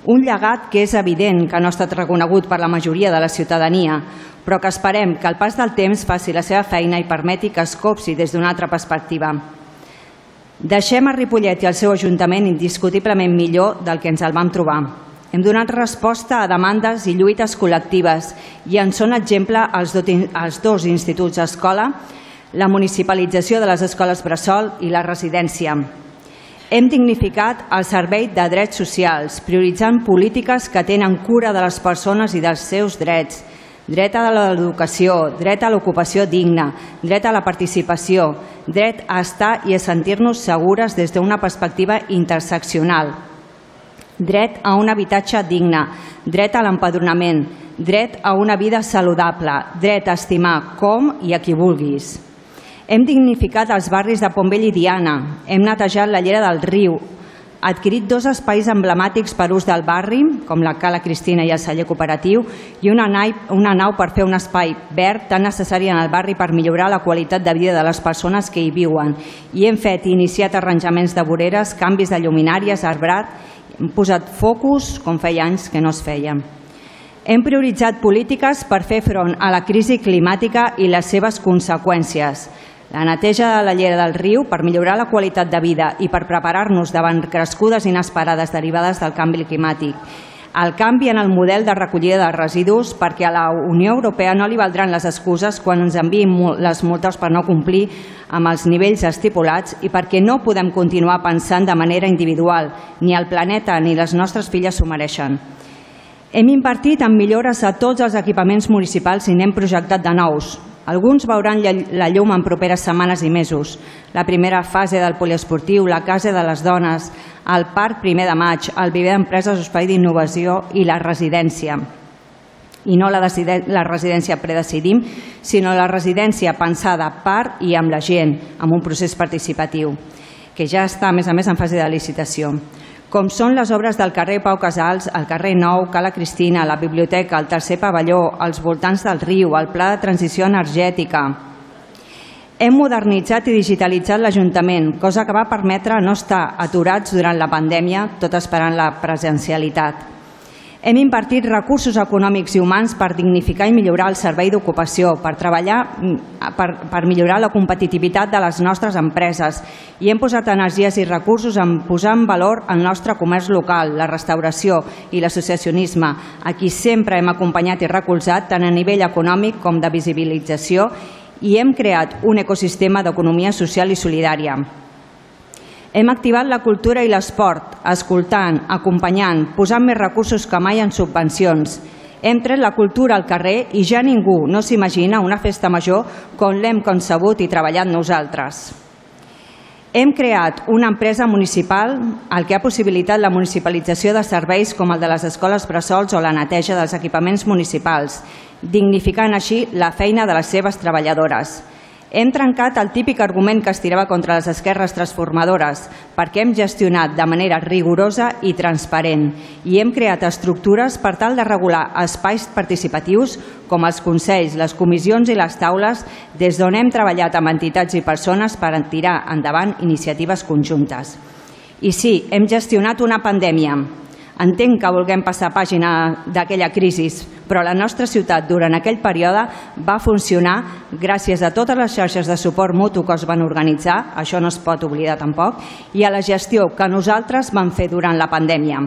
un llegat que és evident que no ha estat reconegut per la majoria de la ciutadania, però que esperem que el pas del temps faci la seva feina i permeti que es copsi des d'una altra perspectiva. Deixem a Ripollet i el seu Ajuntament indiscutiblement millor del que ens el vam trobar. Hem donat resposta a demandes i lluites col·lectives i en són exemple els, els dos instituts escola, la municipalització de les escoles bressol i la residència. Hem dignificat el servei de drets socials, prioritzant polítiques que tenen cura de les persones i dels seus drets, dret a l'educació, dret a l'ocupació digna, dret a la participació, dret a estar i a sentir-nos segures des d'una perspectiva interseccional, dret a un habitatge digne, dret a l'empadronament, dret a una vida saludable, dret a estimar com i a qui vulguis. Hem dignificat els barris de Pombell i Diana, hem netejat la llera del riu, adquirit dos espais emblemàtics per ús del barri, com la Cala Cristina i el celler cooperatiu, i una nau, una nau per fer un espai verd tan necessari en el barri per millorar la qualitat de vida de les persones que hi viuen. I hem fet i iniciat arranjaments de voreres, canvis de lluminàries, arbrat, hem posat focus com feia anys que no es feia. Hem prioritzat polítiques per fer front a la crisi climàtica i les seves conseqüències, la neteja de la llera del riu per millorar la qualitat de vida i per preparar-nos davant crescudes inesperades derivades del canvi climàtic. El canvi en el model de recollida de residus perquè a la Unió Europea no li valdran les excuses quan ens enviïn les multes per no complir amb els nivells estipulats i perquè no podem continuar pensant de manera individual. Ni el planeta ni les nostres filles s'ho mereixen. Hem invertit en millores a tots els equipaments municipals i n'hem projectat de nous. Alguns veuran la llum en properes setmanes i mesos. La primera fase del poliesportiu, la Casa de les Dones, el Parc Primer de Maig, el Viver d'Empreses Espai d'Innovació i la residència. I no la, la residència predecidim, sinó la residència pensada per i amb la gent, amb un procés participatiu, que ja està, a més a més, en fase de licitació com són les obres del carrer Pau Casals, el carrer Nou, Cala Cristina, la biblioteca, el tercer pavelló, els voltants del riu, el pla de transició energètica. Hem modernitzat i digitalitzat l'Ajuntament, cosa que va permetre no estar aturats durant la pandèmia, tot esperant la presencialitat. Hem invertit recursos econòmics i humans per dignificar i millorar el servei d'ocupació, per treballar mm, per, per millorar la competitivitat de les nostres empreses i hem posat energies i recursos en posar en valor el nostre comerç local, la restauració i l'associacionisme, a qui sempre hem acompanyat i recolzat tant a nivell econòmic com de visibilització i hem creat un ecosistema d'economia social i solidària. Hem activat la cultura i l'esport, escoltant, acompanyant, posant més recursos que mai en subvencions. Hem tret la cultura al carrer i ja ningú no s'imagina una festa major com l'hem concebut i treballat nosaltres. Hem creat una empresa municipal el que ha possibilitat la municipalització de serveis com el de les escoles bressols o la neteja dels equipaments municipals, dignificant així la feina de les seves treballadores. Hem trencat el típic argument que es tirava contra les esquerres transformadores perquè hem gestionat de manera rigorosa i transparent i hem creat estructures per tal de regular espais participatius com els consells, les comissions i les taules des d'on hem treballat amb entitats i persones per tirar endavant iniciatives conjuntes. I sí, hem gestionat una pandèmia, Entenc que vulguem passar pàgina d'aquella crisi, però la nostra ciutat durant aquell període va funcionar gràcies a totes les xarxes de suport mutu que es van organitzar, això no es pot oblidar tampoc, i a la gestió que nosaltres vam fer durant la pandèmia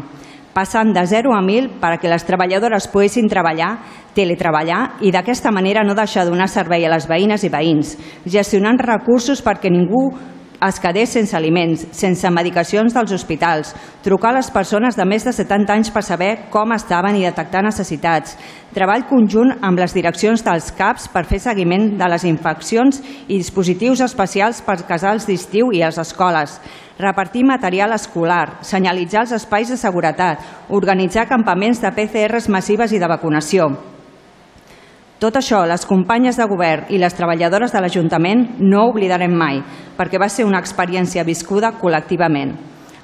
passant de 0 a 1.000 perquè les treballadores poguessin treballar, teletreballar i d'aquesta manera no deixar de donar servei a les veïnes i veïns, gestionant recursos perquè ningú es quedés sense aliments, sense medicacions dels hospitals, trucar a les persones de més de 70 anys per saber com estaven i detectar necessitats, treball conjunt amb les direccions dels CAPs per fer seguiment de les infeccions i dispositius especials per casals d'estiu i les escoles, repartir material escolar, senyalitzar els espais de seguretat, organitzar campaments de PCRs massives i de vacunació, tot això, les companyes de govern i les treballadores de l'Ajuntament no oblidarem mai, perquè va ser una experiència viscuda col·lectivament.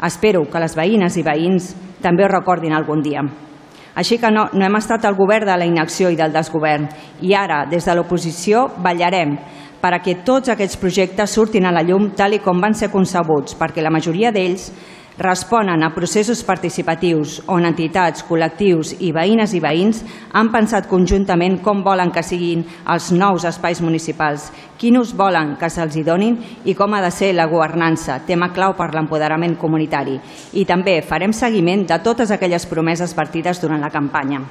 Espero que les veïnes i veïns també ho recordin algun dia. Així que no, no hem estat al govern de la inacció i del desgovern i ara, des de l'oposició, ballarem perquè tots aquests projectes surtin a la llum tal i com van ser concebuts, perquè la majoria d'ells responen a processos participatius on entitats, col·lectius i veïnes i veïns han pensat conjuntament com volen que siguin els nous espais municipals, quin ús volen que se'ls donin i com ha de ser la governança, tema clau per l'empoderament comunitari. I també farem seguiment de totes aquelles promeses partides durant la campanya.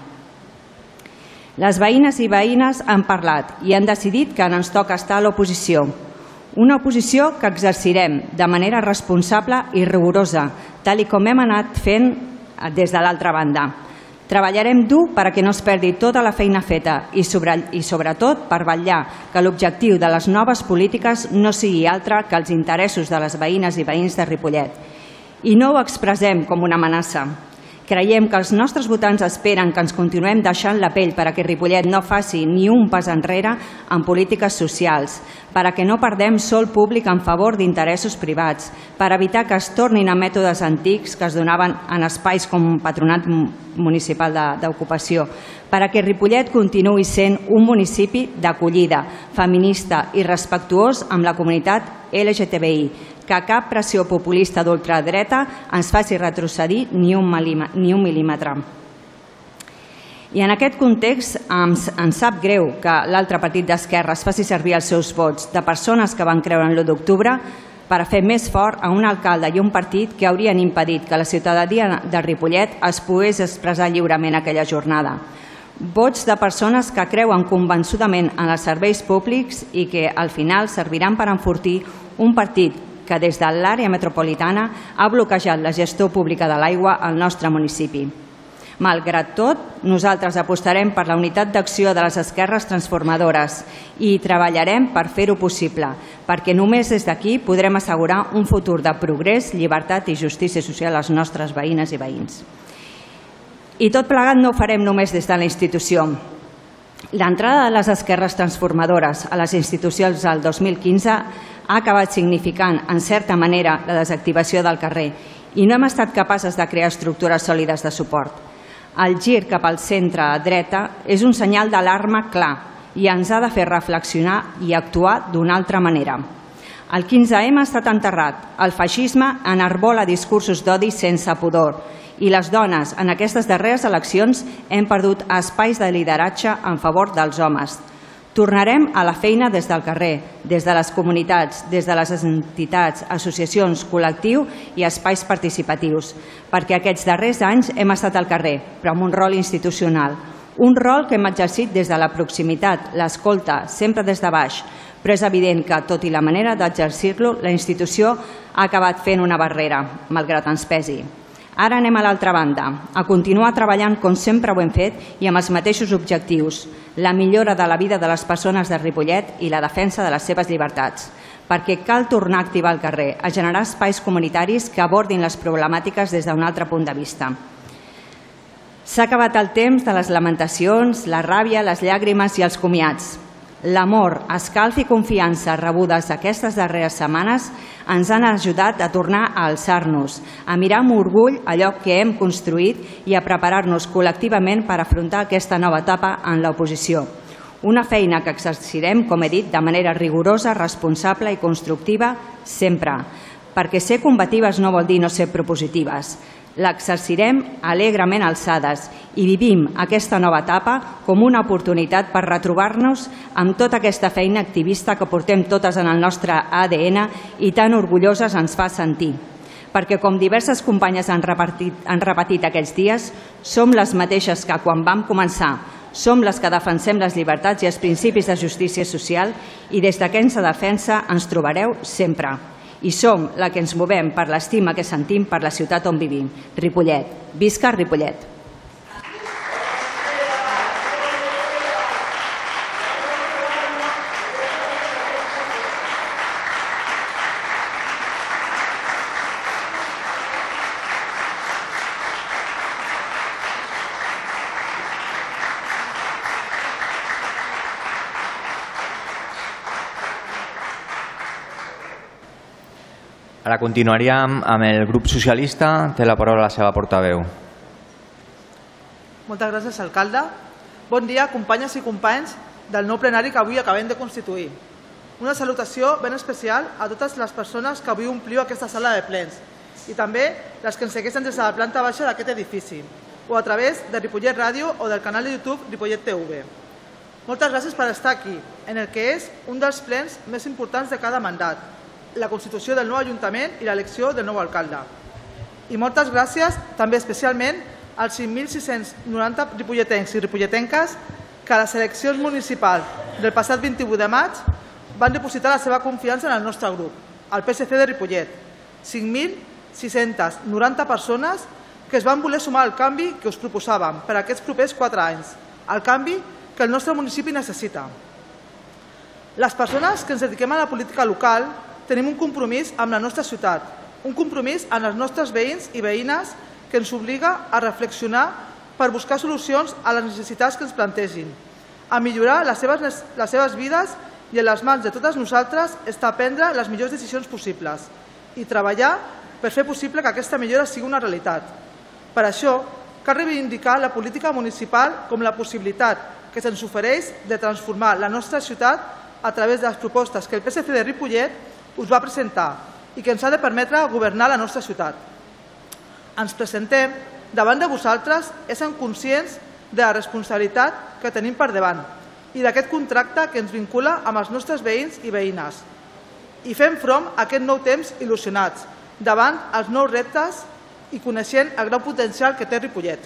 Les veïnes i veïnes han parlat i han decidit que ens toca estar a l'oposició, una oposició que exercirem de manera responsable i rigorosa, tal i com hem anat fent des de l'altra banda. Treballarem dur perquè no es perdi tota la feina feta i, sobre, i sobretot per vetllar que l'objectiu de les noves polítiques no sigui altre que els interessos de les veïnes i veïns de Ripollet. I no ho expressem com una amenaça, Creiem que els nostres votants esperen que ens continuem deixant la pell per a que Ripollet no faci ni un pas enrere en polítiques socials, per a que no perdem sol públic en favor d'interessos privats, per evitar que es tornin a mètodes antics que es donaven en espais com patronat municipal d'ocupació, per a que Ripollet continuï sent un municipi d'acollida, feminista i respectuós amb la comunitat LGTBI, que cap pressió populista d'ultradreta ens faci retrocedir ni un, ni un mil·límetre. I en aquest context ens, ens sap greu que l'altre partit d'esquerres faci servir els seus vots de persones que van creure en l'1 d'octubre per fer més fort a un alcalde i un partit que haurien impedit que la ciutadania de Ripollet es pogués expressar lliurement aquella jornada. Vots de persones que creuen convençudament en els serveis públics i que al final serviran per enfortir un partit que des de l'àrea metropolitana ha bloquejat la gestió pública de l'aigua al nostre municipi. Malgrat tot, nosaltres apostarem per la unitat d'acció de les esquerres transformadores i treballarem per fer-ho possible, perquè només des d'aquí podrem assegurar un futur de progrés, llibertat i justícia social als nostres veïnes i veïns. I tot plegat no ho farem només des de la institució. L'entrada de les esquerres transformadores a les institucions del 2015 ha acabat significant, en certa manera, la desactivació del carrer i no hem estat capaces de crear estructures sòlides de suport. El gir cap al centre a dreta és un senyal d'alarma clar i ens ha de fer reflexionar i actuar d'una altra manera. El 15M ha estat enterrat, el feixisme enarbola discursos d'odi sense pudor i les dones en aquestes darreres eleccions hem perdut espais de lideratge en favor dels homes, Tornarem a la feina des del carrer, des de les comunitats, des de les entitats, associacions, col·lectiu i espais participatius, perquè aquests darrers anys hem estat al carrer, però amb un rol institucional, un rol que hem exercit des de la proximitat, l'escolta, sempre des de baix, però és evident que, tot i la manera d'exercir-lo, la institució ha acabat fent una barrera, malgrat ens pesi. Ara anem a l'altra banda, a continuar treballant com sempre ho hem fet i amb els mateixos objectius, la millora de la vida de les persones de Ripollet i la defensa de les seves llibertats, perquè cal tornar a activar el carrer, a generar espais comunitaris que abordin les problemàtiques des d'un altre punt de vista. S'ha acabat el temps de les lamentacions, la ràbia, les llàgrimes i els comiats. L'amor, escalf i confiança rebudes aquestes darreres setmanes ens han ajudat a tornar a alçar-nos, a mirar amb orgull allò que hem construït i a preparar-nos col·lectivament per afrontar aquesta nova etapa en l'oposició. Una feina que exercirem, com he dit, de manera rigorosa, responsable i constructiva sempre, perquè ser combatives no vol dir no ser propositives. L'exercirem alegrement alçades i vivim aquesta nova etapa com una oportunitat per retrobar-nos amb tota aquesta feina activista que portem totes en el nostre ADN i tan orgulloses ens fa sentir. Perquè, com diverses companyes han repetit, han repetit aquests dies, som les mateixes que quan vam començar, som les que defensem les llibertats i els principis de justícia social i des d'aquesta defensa ens trobareu sempre i som la que ens movem per l'estima que sentim per la ciutat on vivim, Ripollet. Visca Ripollet! Ara continuaríem amb el grup socialista. Té la paraula la seva portaveu. Moltes gràcies, alcalde. Bon dia, companyes i companys del nou plenari que avui acabem de constituir. Una salutació ben especial a totes les persones que avui ompliu aquesta sala de plens i també les que ens segueixen des de la planta baixa d'aquest edifici o a través de Ripollet Ràdio o del canal de YouTube Ripollet TV. Moltes gràcies per estar aquí, en el que és un dels plens més importants de cada mandat, la constitució del nou Ajuntament i l'elecció del nou alcalde. I moltes gràcies també especialment als 5.690 ripolletens i ripolletenques que a les eleccions municipals del passat 28 de maig van depositar la seva confiança en el nostre grup, el PSC de Ripollet. 5.690 persones que es van voler sumar al canvi que us proposàvem per aquests propers quatre anys, el canvi que el nostre municipi necessita. Les persones que ens dediquem a la política local tenim un compromís amb la nostra ciutat, un compromís amb els nostres veïns i veïnes que ens obliga a reflexionar per buscar solucions a les necessitats que ens plantegin, a millorar les seves, les seves vides i en les mans de totes nosaltres està prendre les millors decisions possibles i treballar per fer possible que aquesta millora sigui una realitat. Per això, cal reivindicar la política municipal com la possibilitat que se'ns ofereix de transformar la nostra ciutat a través de les propostes que el PSC de Ripollet us va presentar i que ens ha de permetre governar la nostra ciutat. Ens presentem davant de vosaltres essent conscients de la responsabilitat que tenim per davant i d'aquest contracte que ens vincula amb els nostres veïns i veïnes. I fem front a aquest nou temps il·lusionats davant els nous reptes i coneixent el gran potencial que té Ripollet.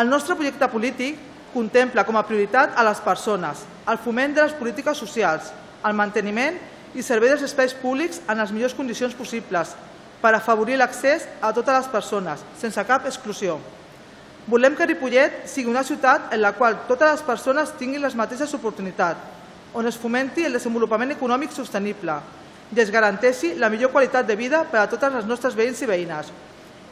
El nostre projecte polític contempla com a prioritat a les persones, el foment de les polítiques socials, el manteniment i servei dels espais públics en les millors condicions possibles per afavorir l'accés a totes les persones, sense cap exclusió. Volem que Ripollet sigui una ciutat en la qual totes les persones tinguin les mateixes oportunitats, on es fomenti el desenvolupament econòmic sostenible i es garanteixi la millor qualitat de vida per a totes les nostres veïns i veïnes.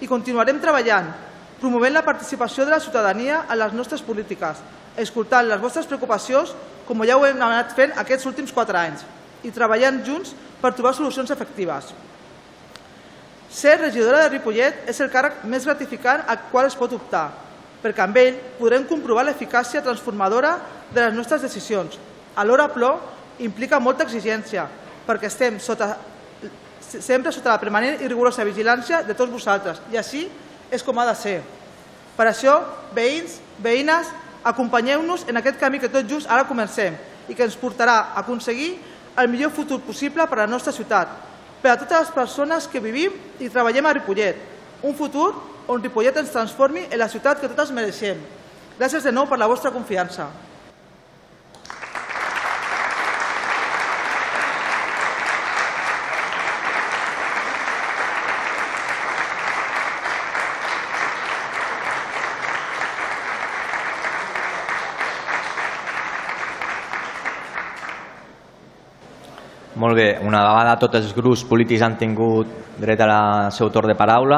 I continuarem treballant, promovent la participació de la ciutadania en les nostres polítiques, escoltant les vostres preocupacions com ja ho hem anat fent aquests últims quatre anys i treballant junts per trobar solucions efectives. Ser regidora de Ripollet és el càrrec més gratificant al qual es pot optar, perquè amb ell podrem comprovar l'eficàcia transformadora de les nostres decisions. Alhora, però, implica molta exigència, perquè estem sota, sempre sota la permanent i rigorosa vigilància de tots vosaltres, i així és com ha de ser. Per això, veïns, veïnes, acompanyeu-nos en aquest camí que tot just ara comencem i que ens portarà a aconseguir el millor futur possible per a la nostra ciutat, per a totes les persones que vivim i treballem a Ripollet, un futur on Ripollet ens transformi en la ciutat que totes mereixem. Gràcies de nou per la vostra confiança. Molt bé, una vegada tots els grups polítics han tingut dret al seu torn de paraula,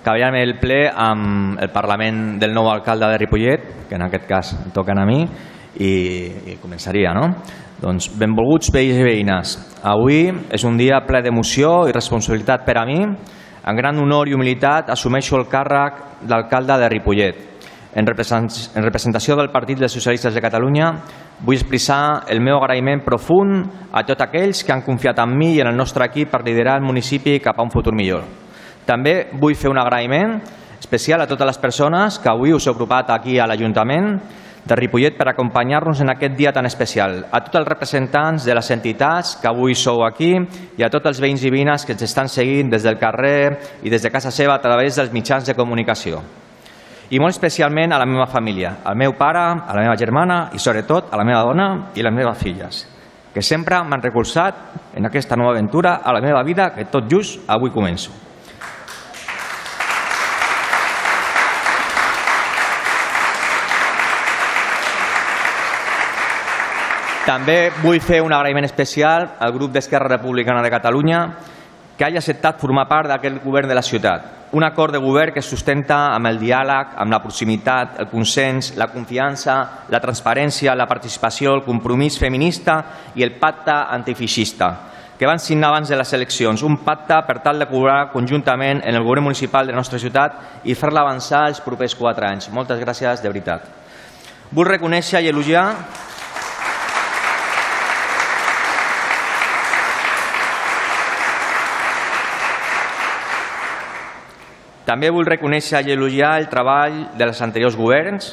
acabarem el ple amb el Parlament del nou alcalde de Ripollet, que en aquest cas em toquen a mi, i, i començaria, no? Doncs benvolguts veïns i veïnes, avui és un dia ple d'emoció i responsabilitat per a mi. En gran honor i humilitat assumeixo el càrrec d'alcalde de Ripollet. En representació del Partit dels Socialistes de Catalunya vull expressar el meu agraïment profund a tots aquells que han confiat en mi i en el nostre equip per liderar el municipi cap a un futur millor. També vull fer un agraïment especial a totes les persones que avui us heu agrupat aquí a l'Ajuntament de Ripollet per acompanyar-nos en aquest dia tan especial, a tots els representants de les entitats que avui sou aquí i a tots els veïns i veïnes que ens estan seguint des del carrer i des de casa seva a través dels mitjans de comunicació i molt especialment a la meva família, al meu pare, a la meva germana i sobretot a la meva dona i les meves filles. que sempre m'han recolzat en aquesta nova aventura a la meva vida que tot just avui començo. També vull fer un agraïment especial al grup d'Esquerra Republicana de Catalunya que hagi acceptat formar part d'aquest govern de la ciutat. Un acord de govern que es sustenta amb el diàleg, amb la proximitat, el consens, la confiança, la transparència, la participació, el compromís feminista i el pacte antifeixista que van signar abans de les eleccions, un pacte per tal de cobrar conjuntament en el govern municipal de la nostra ciutat i fer-la avançar els propers quatre anys. Moltes gràcies, de veritat. Vull reconèixer i elogiar També vull reconèixer i elogiar el treball dels anteriors governs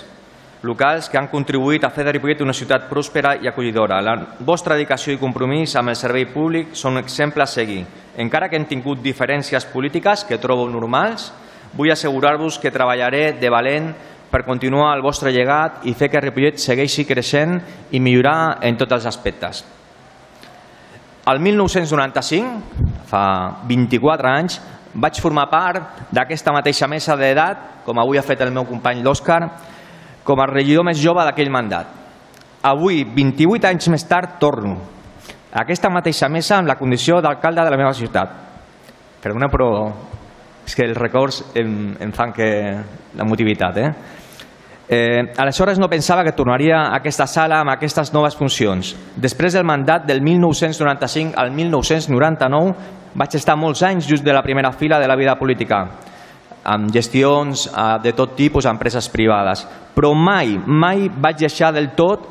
locals que han contribuït a fer de Ripollet una ciutat pròspera i acollidora. La vostra dedicació i compromís amb el servei públic són un exemple a seguir. Encara que hem tingut diferències polítiques que trobo normals, vull assegurar-vos que treballaré de valent per continuar el vostre llegat i fer que Ripollet segueixi creixent i millorar en tots els aspectes. El 1995, fa 24 anys, vaig formar part d'aquesta mateixa mesa d'edat, com avui ha fet el meu company l'Òscar, com a regidor més jove d'aquell mandat. Avui, 28 anys més tard, torno a aquesta mateixa mesa amb la condició d'alcalde de la meva ciutat. Perdona, però és que els records em, em fan que la motivitat. Eh? Eh, aleshores no pensava que tornaria a aquesta sala amb aquestes noves funcions. Després del mandat del 1995 al 1999 vaig estar molts anys just de la primera fila de la vida política, amb gestions eh, de tot tipus a empreses privades. Però mai, mai vaig deixar del tot,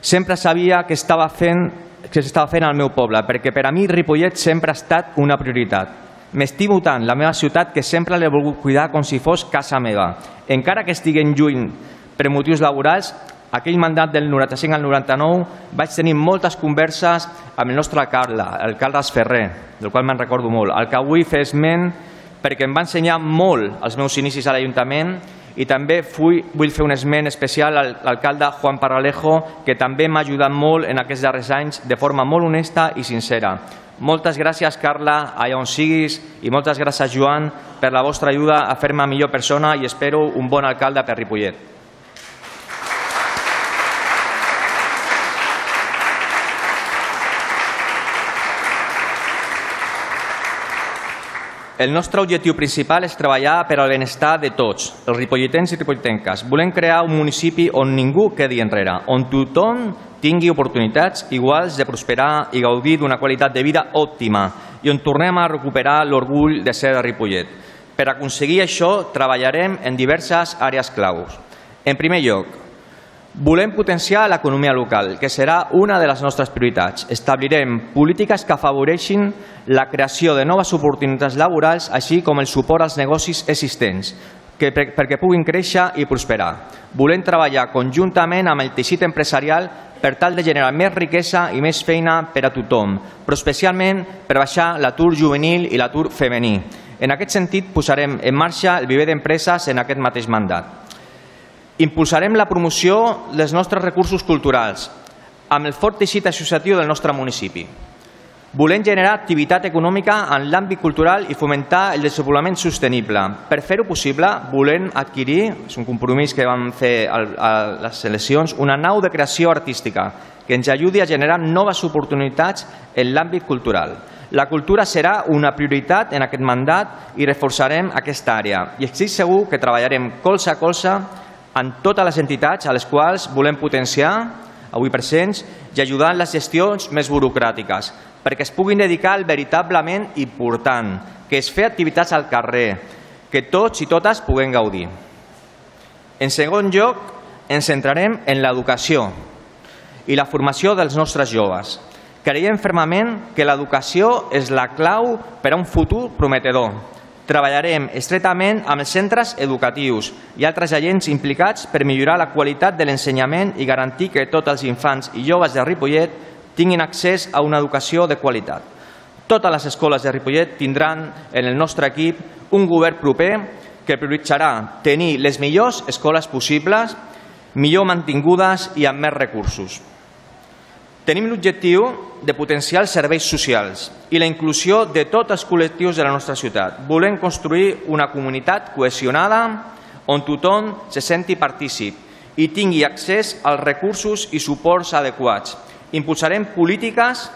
sempre sabia que estava fent que s'estava fent al meu poble, perquè per a mi Ripollet sempre ha estat una prioritat. M'estimo tant la meva ciutat que sempre l'he volgut cuidar com si fos casa meva. Encara que estiguen lluny per motius laborals, aquell mandat del 95 al 99 vaig tenir moltes converses amb el nostre alcalde, el Carles Ferrer, del qual me'n recordo molt, el que avui fer esment perquè em va ensenyar molt els meus inicis a l'Ajuntament i també fui, vull fer un esment especial a l'alcalde Juan Paralejo, que també m'ha ajudat molt en aquests darrers anys de forma molt honesta i sincera. Moltes gràcies, Carla, allà on siguis, i moltes gràcies, Joan, per la vostra ajuda a fer-me millor persona i espero un bon alcalde per Ripollet. El nostre objectiu principal és treballar per al benestar de tots, els ripolletens i ripolletenques. Volem crear un municipi on ningú quedi enrere, on tothom tingui oportunitats iguals de prosperar i gaudir d'una qualitat de vida òptima i on tornem a recuperar l'orgull de ser de Ripollet. Per aconseguir això, treballarem en diverses àrees claus. En primer lloc, Volem potenciar l'economia local, que serà una de les nostres prioritats. Establirem polítiques que afavoreixin la creació de noves oportunitats laborals, així com el suport als negocis existents, que, per, perquè puguin créixer i prosperar. Volem treballar conjuntament amb el teixit empresarial per tal de generar més riquesa i més feina per a tothom, però especialment per baixar l'atur juvenil i l'atur femení. En aquest sentit, posarem en marxa el viver d'empreses en aquest mateix mandat. Impulsarem la promoció dels nostres recursos culturals amb el fort teixit associatiu del nostre municipi. Volem generar activitat econòmica en l'àmbit cultural i fomentar el desenvolupament sostenible. Per fer-ho possible, volem adquirir, és un compromís que vam fer a les eleccions, una nau de creació artística que ens ajudi a generar noves oportunitats en l'àmbit cultural. La cultura serà una prioritat en aquest mandat i reforçarem aquesta àrea. I estic segur que treballarem colze a colze en totes les entitats a les quals volem potenciar, avui presents, i ajudar en les gestions més burocràtiques, perquè es puguin dedicar al veritablement important, que és fer activitats al carrer, que tots i totes puguem gaudir. En segon lloc, ens centrarem en l'educació i la formació dels nostres joves. Creiem fermament que l'educació és la clau per a un futur prometedor Treballarem estretament amb els centres educatius i altres agents implicats per millorar la qualitat de l'ensenyament i garantir que tots els infants i joves de Ripollet tinguin accés a una educació de qualitat. Totes les escoles de Ripollet tindran en el nostre equip un govern proper que prioritzarà tenir les millors escoles possibles, millor mantingudes i amb més recursos. Tenim l'objectiu de potenciar els serveis socials i la inclusió de tots els col·lectius de la nostra ciutat. Volem construir una comunitat cohesionada on tothom se senti partícip i tingui accés als recursos i suports adequats. Impulsarem polítiques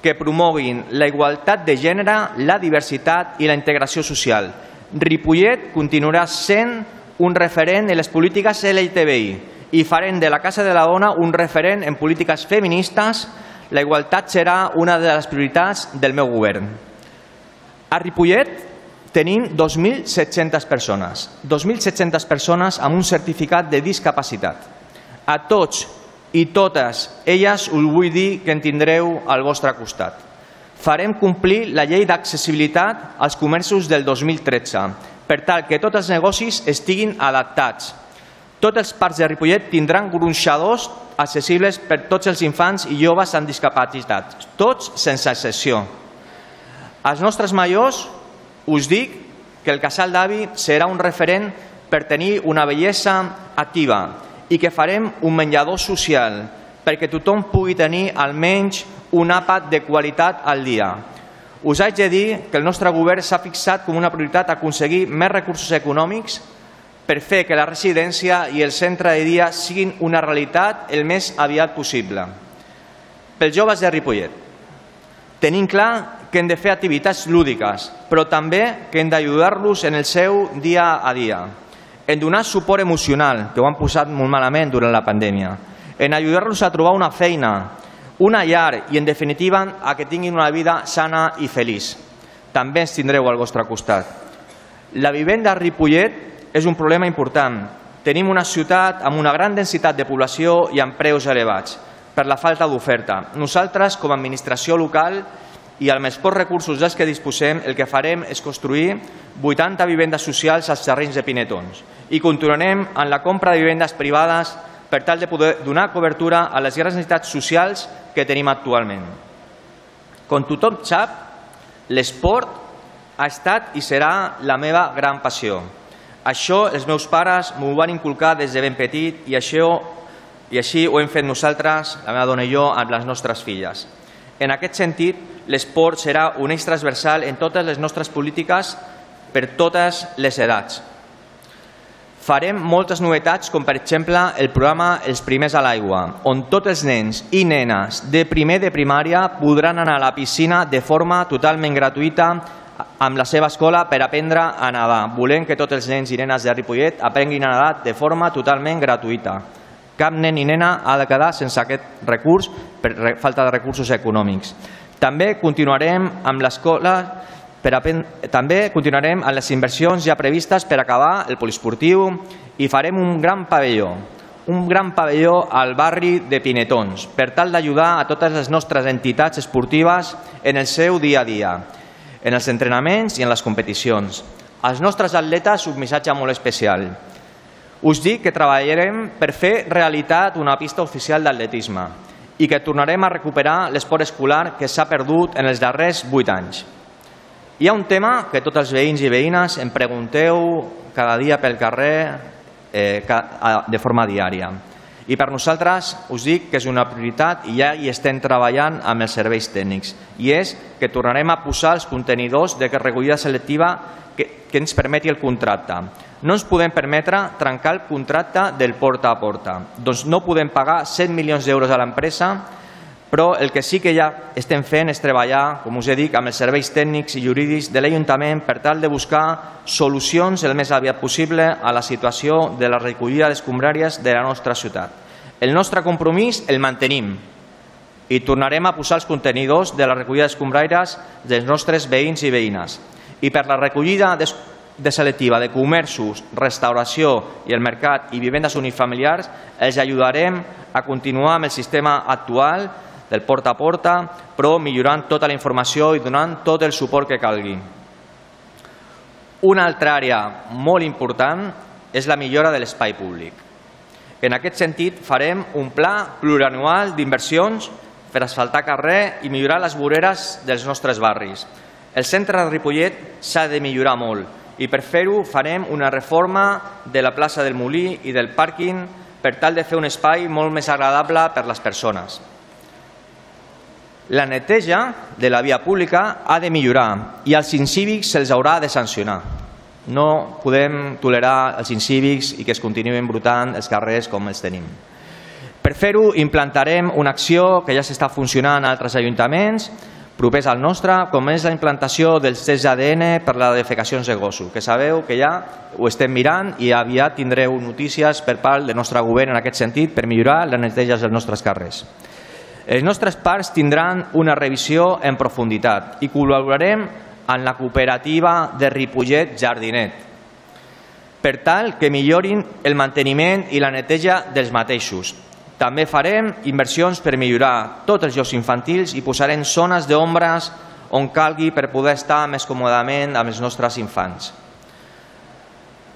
que promoguin la igualtat de gènere, la diversitat i la integració social. Ripollet continuarà sent un referent en les polítiques LGTBI i farem de la Casa de la Dona un referent en polítiques feministes. La igualtat serà una de les prioritats del meu govern. A Ripollet tenim 2.700 persones, 2.700 persones amb un certificat de discapacitat. A tots i totes elles us vull dir que en tindreu al vostre costat. Farem complir la llei d'accessibilitat als comerços del 2013 per tal que tots els negocis estiguin adaptats. Tots els parcs de Ripollet tindran gronxadors accessibles per tots els infants i joves amb discapacitat, tots sense excepció. Als nostres majors us dic que el casal d'avi serà un referent per tenir una bellesa activa i que farem un menjador social perquè tothom pugui tenir almenys un àpat de qualitat al dia. Us haig de dir que el nostre govern s'ha fixat com una prioritat aconseguir més recursos econòmics per fer que la residència i el centre de dia siguin una realitat el més aviat possible. Pels joves de Ripollet, tenim clar que hem de fer activitats lúdiques, però també que hem d'ajudar-los en el seu dia a dia en donar suport emocional, que ho han posat molt malament durant la pandèmia, en ajudar-los a trobar una feina, una llar i, en definitiva, a que tinguin una vida sana i feliç. També ens tindreu al vostre costat. La vivenda a Ripollet és un problema important. Tenim una ciutat amb una gran densitat de població i amb preus elevats per la falta d'oferta. Nosaltres, com a administració local, i amb els pocs recursos dels que disposem, el que farem és construir 80 vivendes socials als terrenys de Pinetons i continuarem en la compra de vivendes privades per tal de poder donar cobertura a les grans necessitats socials que tenim actualment. Com tothom sap, l'esport ha estat i serà la meva gran passió. Això els meus pares m'ho van inculcar des de ben petit i, això, i així ho hem fet nosaltres, la meva dona i jo, amb les nostres filles. En aquest sentit, l'esport serà un eix transversal en totes les nostres polítiques per totes les edats. Farem moltes novetats, com per exemple el programa Els primers a l'aigua, on tots els nens i nenes de primer de primària podran anar a la piscina de forma totalment gratuïta amb la seva escola per aprendre a nedar. Volem que tots els nens i nenes de Ripollet aprenguin a nedar de forma totalment gratuïta. Cap nen i nena ha de quedar sense aquest recurs per falta de recursos econòmics. També continuarem amb l'escola per també continuarem amb les inversions ja previstes per acabar el poliesportiu i farem un gran pavelló, un gran pavelló al barri de Pinetons per tal d'ajudar a totes les nostres entitats esportives en el seu dia a dia, en els entrenaments i en les competicions. Als nostres atletes un missatge molt especial. Us dic que treballarem per fer realitat una pista oficial d'atletisme i que tornarem a recuperar l'esport escolar que s'ha perdut en els darrers vuit anys. Hi ha un tema que tots els veïns i veïnes em pregunteu cada dia pel carrer eh, de forma diària. I per nosaltres us dic que és una prioritat i ja hi estem treballant amb els serveis tècnics. I és que tornarem a posar els contenidors de recollida selectiva que, que ens permeti el contracte no ens podem permetre trencar el contracte del porta a porta. Doncs no podem pagar 100 milions d'euros a l'empresa, però el que sí que ja estem fent és treballar, com us he dit, amb els serveis tècnics i jurídics de l'Ajuntament per tal de buscar solucions el més aviat possible a la situació de la recollida d'escombràries de la nostra ciutat. El nostre compromís el mantenim i tornarem a posar els contenidors de la recollida d'escombraires dels nostres veïns i veïnes. I per la recollida de selectiva de comerços, restauració i el mercat i vivendes unifamiliars, els ajudarem a continuar amb el sistema actual del porta a porta, però millorant tota la informació i donant tot el suport que calgui. Una altra àrea molt important és la millora de l'espai públic. En aquest sentit, farem un pla plurianual d'inversions per asfaltar carrer i millorar les voreres dels nostres barris. El centre de Ripollet s'ha de millorar molt, i per fer-ho farem una reforma de la plaça del Molí i del pàrquing per tal de fer un espai molt més agradable per les persones. La neteja de la via pública ha de millorar i als incívics se'ls haurà de sancionar. No podem tolerar els incívics i que es continuïn brutant els carrers com els tenim. Per fer-ho, implantarem una acció que ja s'està funcionant a altres ajuntaments propers al nostre, com és la implantació dels tests ADN per la defecacions de gossos, que sabeu que ja ho estem mirant i aviat tindreu notícies per part del nostre govern en aquest sentit per millorar les neteges dels nostres carrers. Els nostres parcs tindran una revisió en profunditat i col·laborarem en la cooperativa de Ripollet Jardinet per tal que millorin el manteniment i la neteja dels mateixos, també farem inversions per millorar tots els jocs infantils i posarem zones d'ombres on calgui per poder estar més còmodament amb els nostres infants.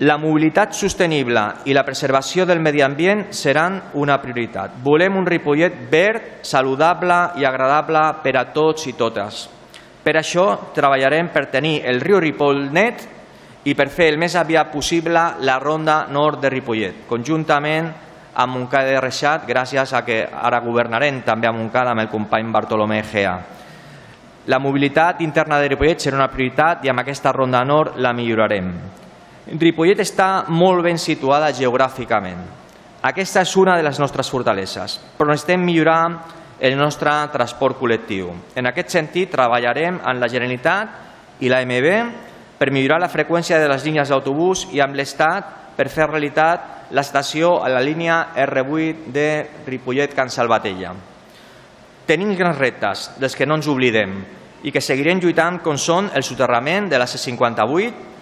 La mobilitat sostenible i la preservació del medi ambient seran una prioritat. Volem un Ripollet verd, saludable i agradable per a tots i totes. Per això treballarem per tenir el riu Ripoll net i per fer el més aviat possible la ronda nord de Ripollet, conjuntament a Montcada de Reixat gràcies a que ara governarem també a Montcada amb el company Bartolomé Gea. La mobilitat interna de Ripollet serà una prioritat i amb aquesta ronda nord la millorarem. Ripollet està molt ben situada geogràficament. Aquesta és una de les nostres fortaleses, però necessitem millorar el nostre transport col·lectiu. En aquest sentit, treballarem amb la Generalitat i la MB per millorar la freqüència de les línies d'autobús i amb l'Estat per fer realitat l'estació a la línia R8 de Ripollet-Can Salvatella. Tenim grans reptes dels que no ens oblidem i que seguirem lluitant com són el soterrament de la C58,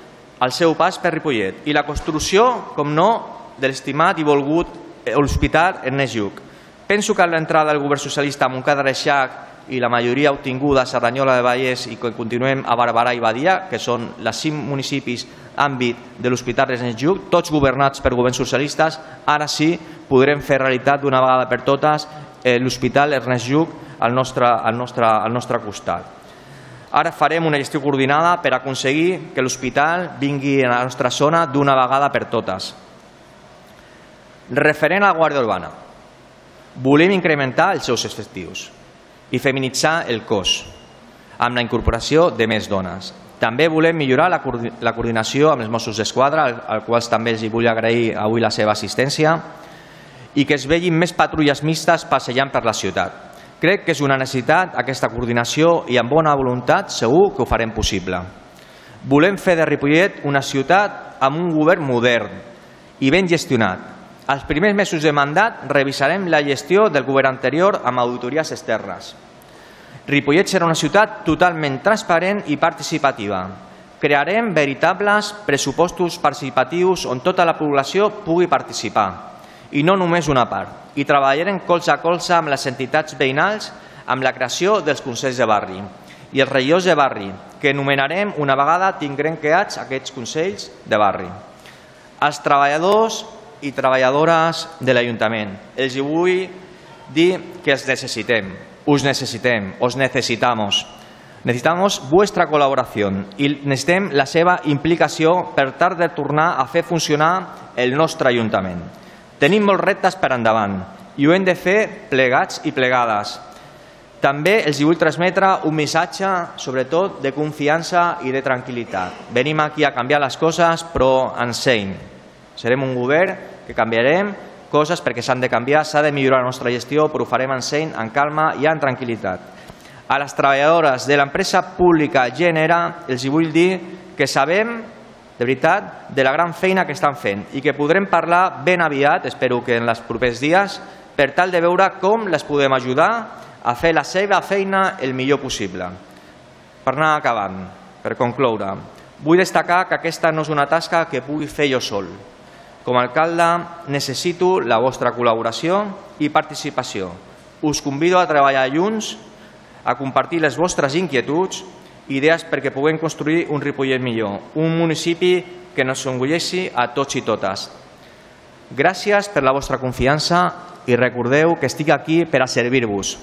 el seu pas per Ripollet i la construcció, com no, de l'estimat i volgut Hospital Ernest Lluc. Penso que l'entrada del govern socialista a Montcada Reixac i la majoria obtinguda a Serranyola de Vallès i que continuem a Barberà i Badia, que són les cinc municipis àmbit de l'Hospital Ernest Lluc, tots governats per governs socialistes, ara sí podrem fer realitat d'una vegada per totes eh, l'Hospital Ernest Lluc al nostre, al, nostre, al nostre costat. Ara farem una gestió coordinada per aconseguir que l'hospital vingui a la nostra zona d'una vegada per totes. Referent a la Guàrdia Urbana, volem incrementar els seus efectius i feminitzar el cos amb la incorporació de més dones. També volem millorar la, coordinació amb els Mossos d'Esquadra, al quals també els vull agrair avui la seva assistència, i que es vegin més patrulles mixtes passejant per la ciutat. Crec que és una necessitat aquesta coordinació i amb bona voluntat segur que ho farem possible. Volem fer de Ripollet una ciutat amb un govern modern i ben gestionat. Els primers mesos de mandat revisarem la gestió del govern anterior amb auditories externes. Ripollet serà una ciutat totalment transparent i participativa. Crearem veritables pressupostos participatius on tota la població pugui participar, i no només una part. I treballarem colze a colze amb les entitats veïnals amb la creació dels Consells de Barri i els regidors de barri, que nomenarem una vegada tinguem creats aquests Consells de Barri. Els treballadors i treballadores de l'Ajuntament, els vull dir que els necessitem, us necessitem, os necesitamos. Necesitamos vuestra col·laboració i necessitem la seva implicació per tal de tornar a fer funcionar el nostre Ajuntament. Tenim molts reptes per endavant i ho hem de fer plegats i plegades. També els vull transmetre un missatge, sobretot, de confiança i de tranquil·litat. Venim aquí a canviar les coses, però en seny. Serem un govern que canviarem coses perquè s'han de canviar, s'ha de millorar la nostra gestió, però ho farem en seny, en calma i en tranquil·litat. A les treballadores de l'empresa pública Gènere els vull dir que sabem, de veritat, de la gran feina que estan fent i que podrem parlar ben aviat, espero que en els propers dies, per tal de veure com les podem ajudar a fer la seva feina el millor possible. Per anar acabant, per concloure, vull destacar que aquesta no és una tasca que pugui fer jo sol, com a alcalde necessito la vostra col·laboració i participació. Us convido a treballar junts, a compartir les vostres inquietuds idees perquè puguem construir un Ripollet millor, un municipi que nos engulleixi a tots i totes. Gràcies per la vostra confiança i recordeu que estic aquí per a servir-vos.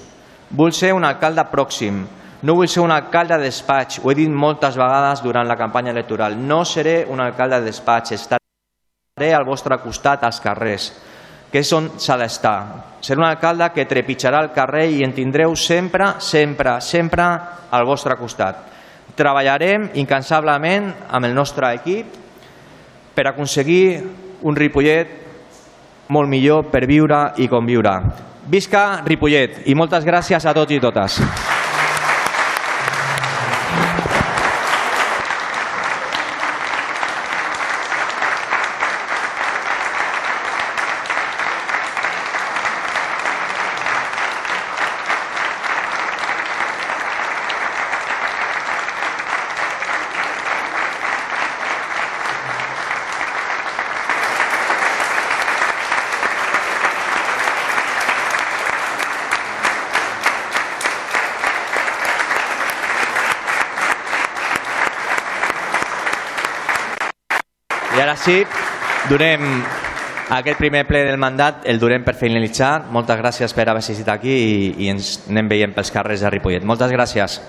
Vull ser un alcalde pròxim, no vull ser un alcalde de despatx, ho he dit moltes vegades durant la campanya electoral. No seré un alcalde de despatx, estaré al vostre costat als carrers. que és on s'ha d'estar. Ser un alcalde que trepitjarà el carrer i en tindreu sempre, sempre, sempre al vostre costat. Treballarem incansablement amb el nostre equip per aconseguir un Ripollet molt millor per viure i conviure. Visca Ripollet i moltes gràcies a tots i totes. Sí, donem aquest primer ple del mandat, el durem per finalitzar. Moltes gràcies per haver assistit aquí i, i ens anem veient pels carrers de Ripollet. Moltes gràcies.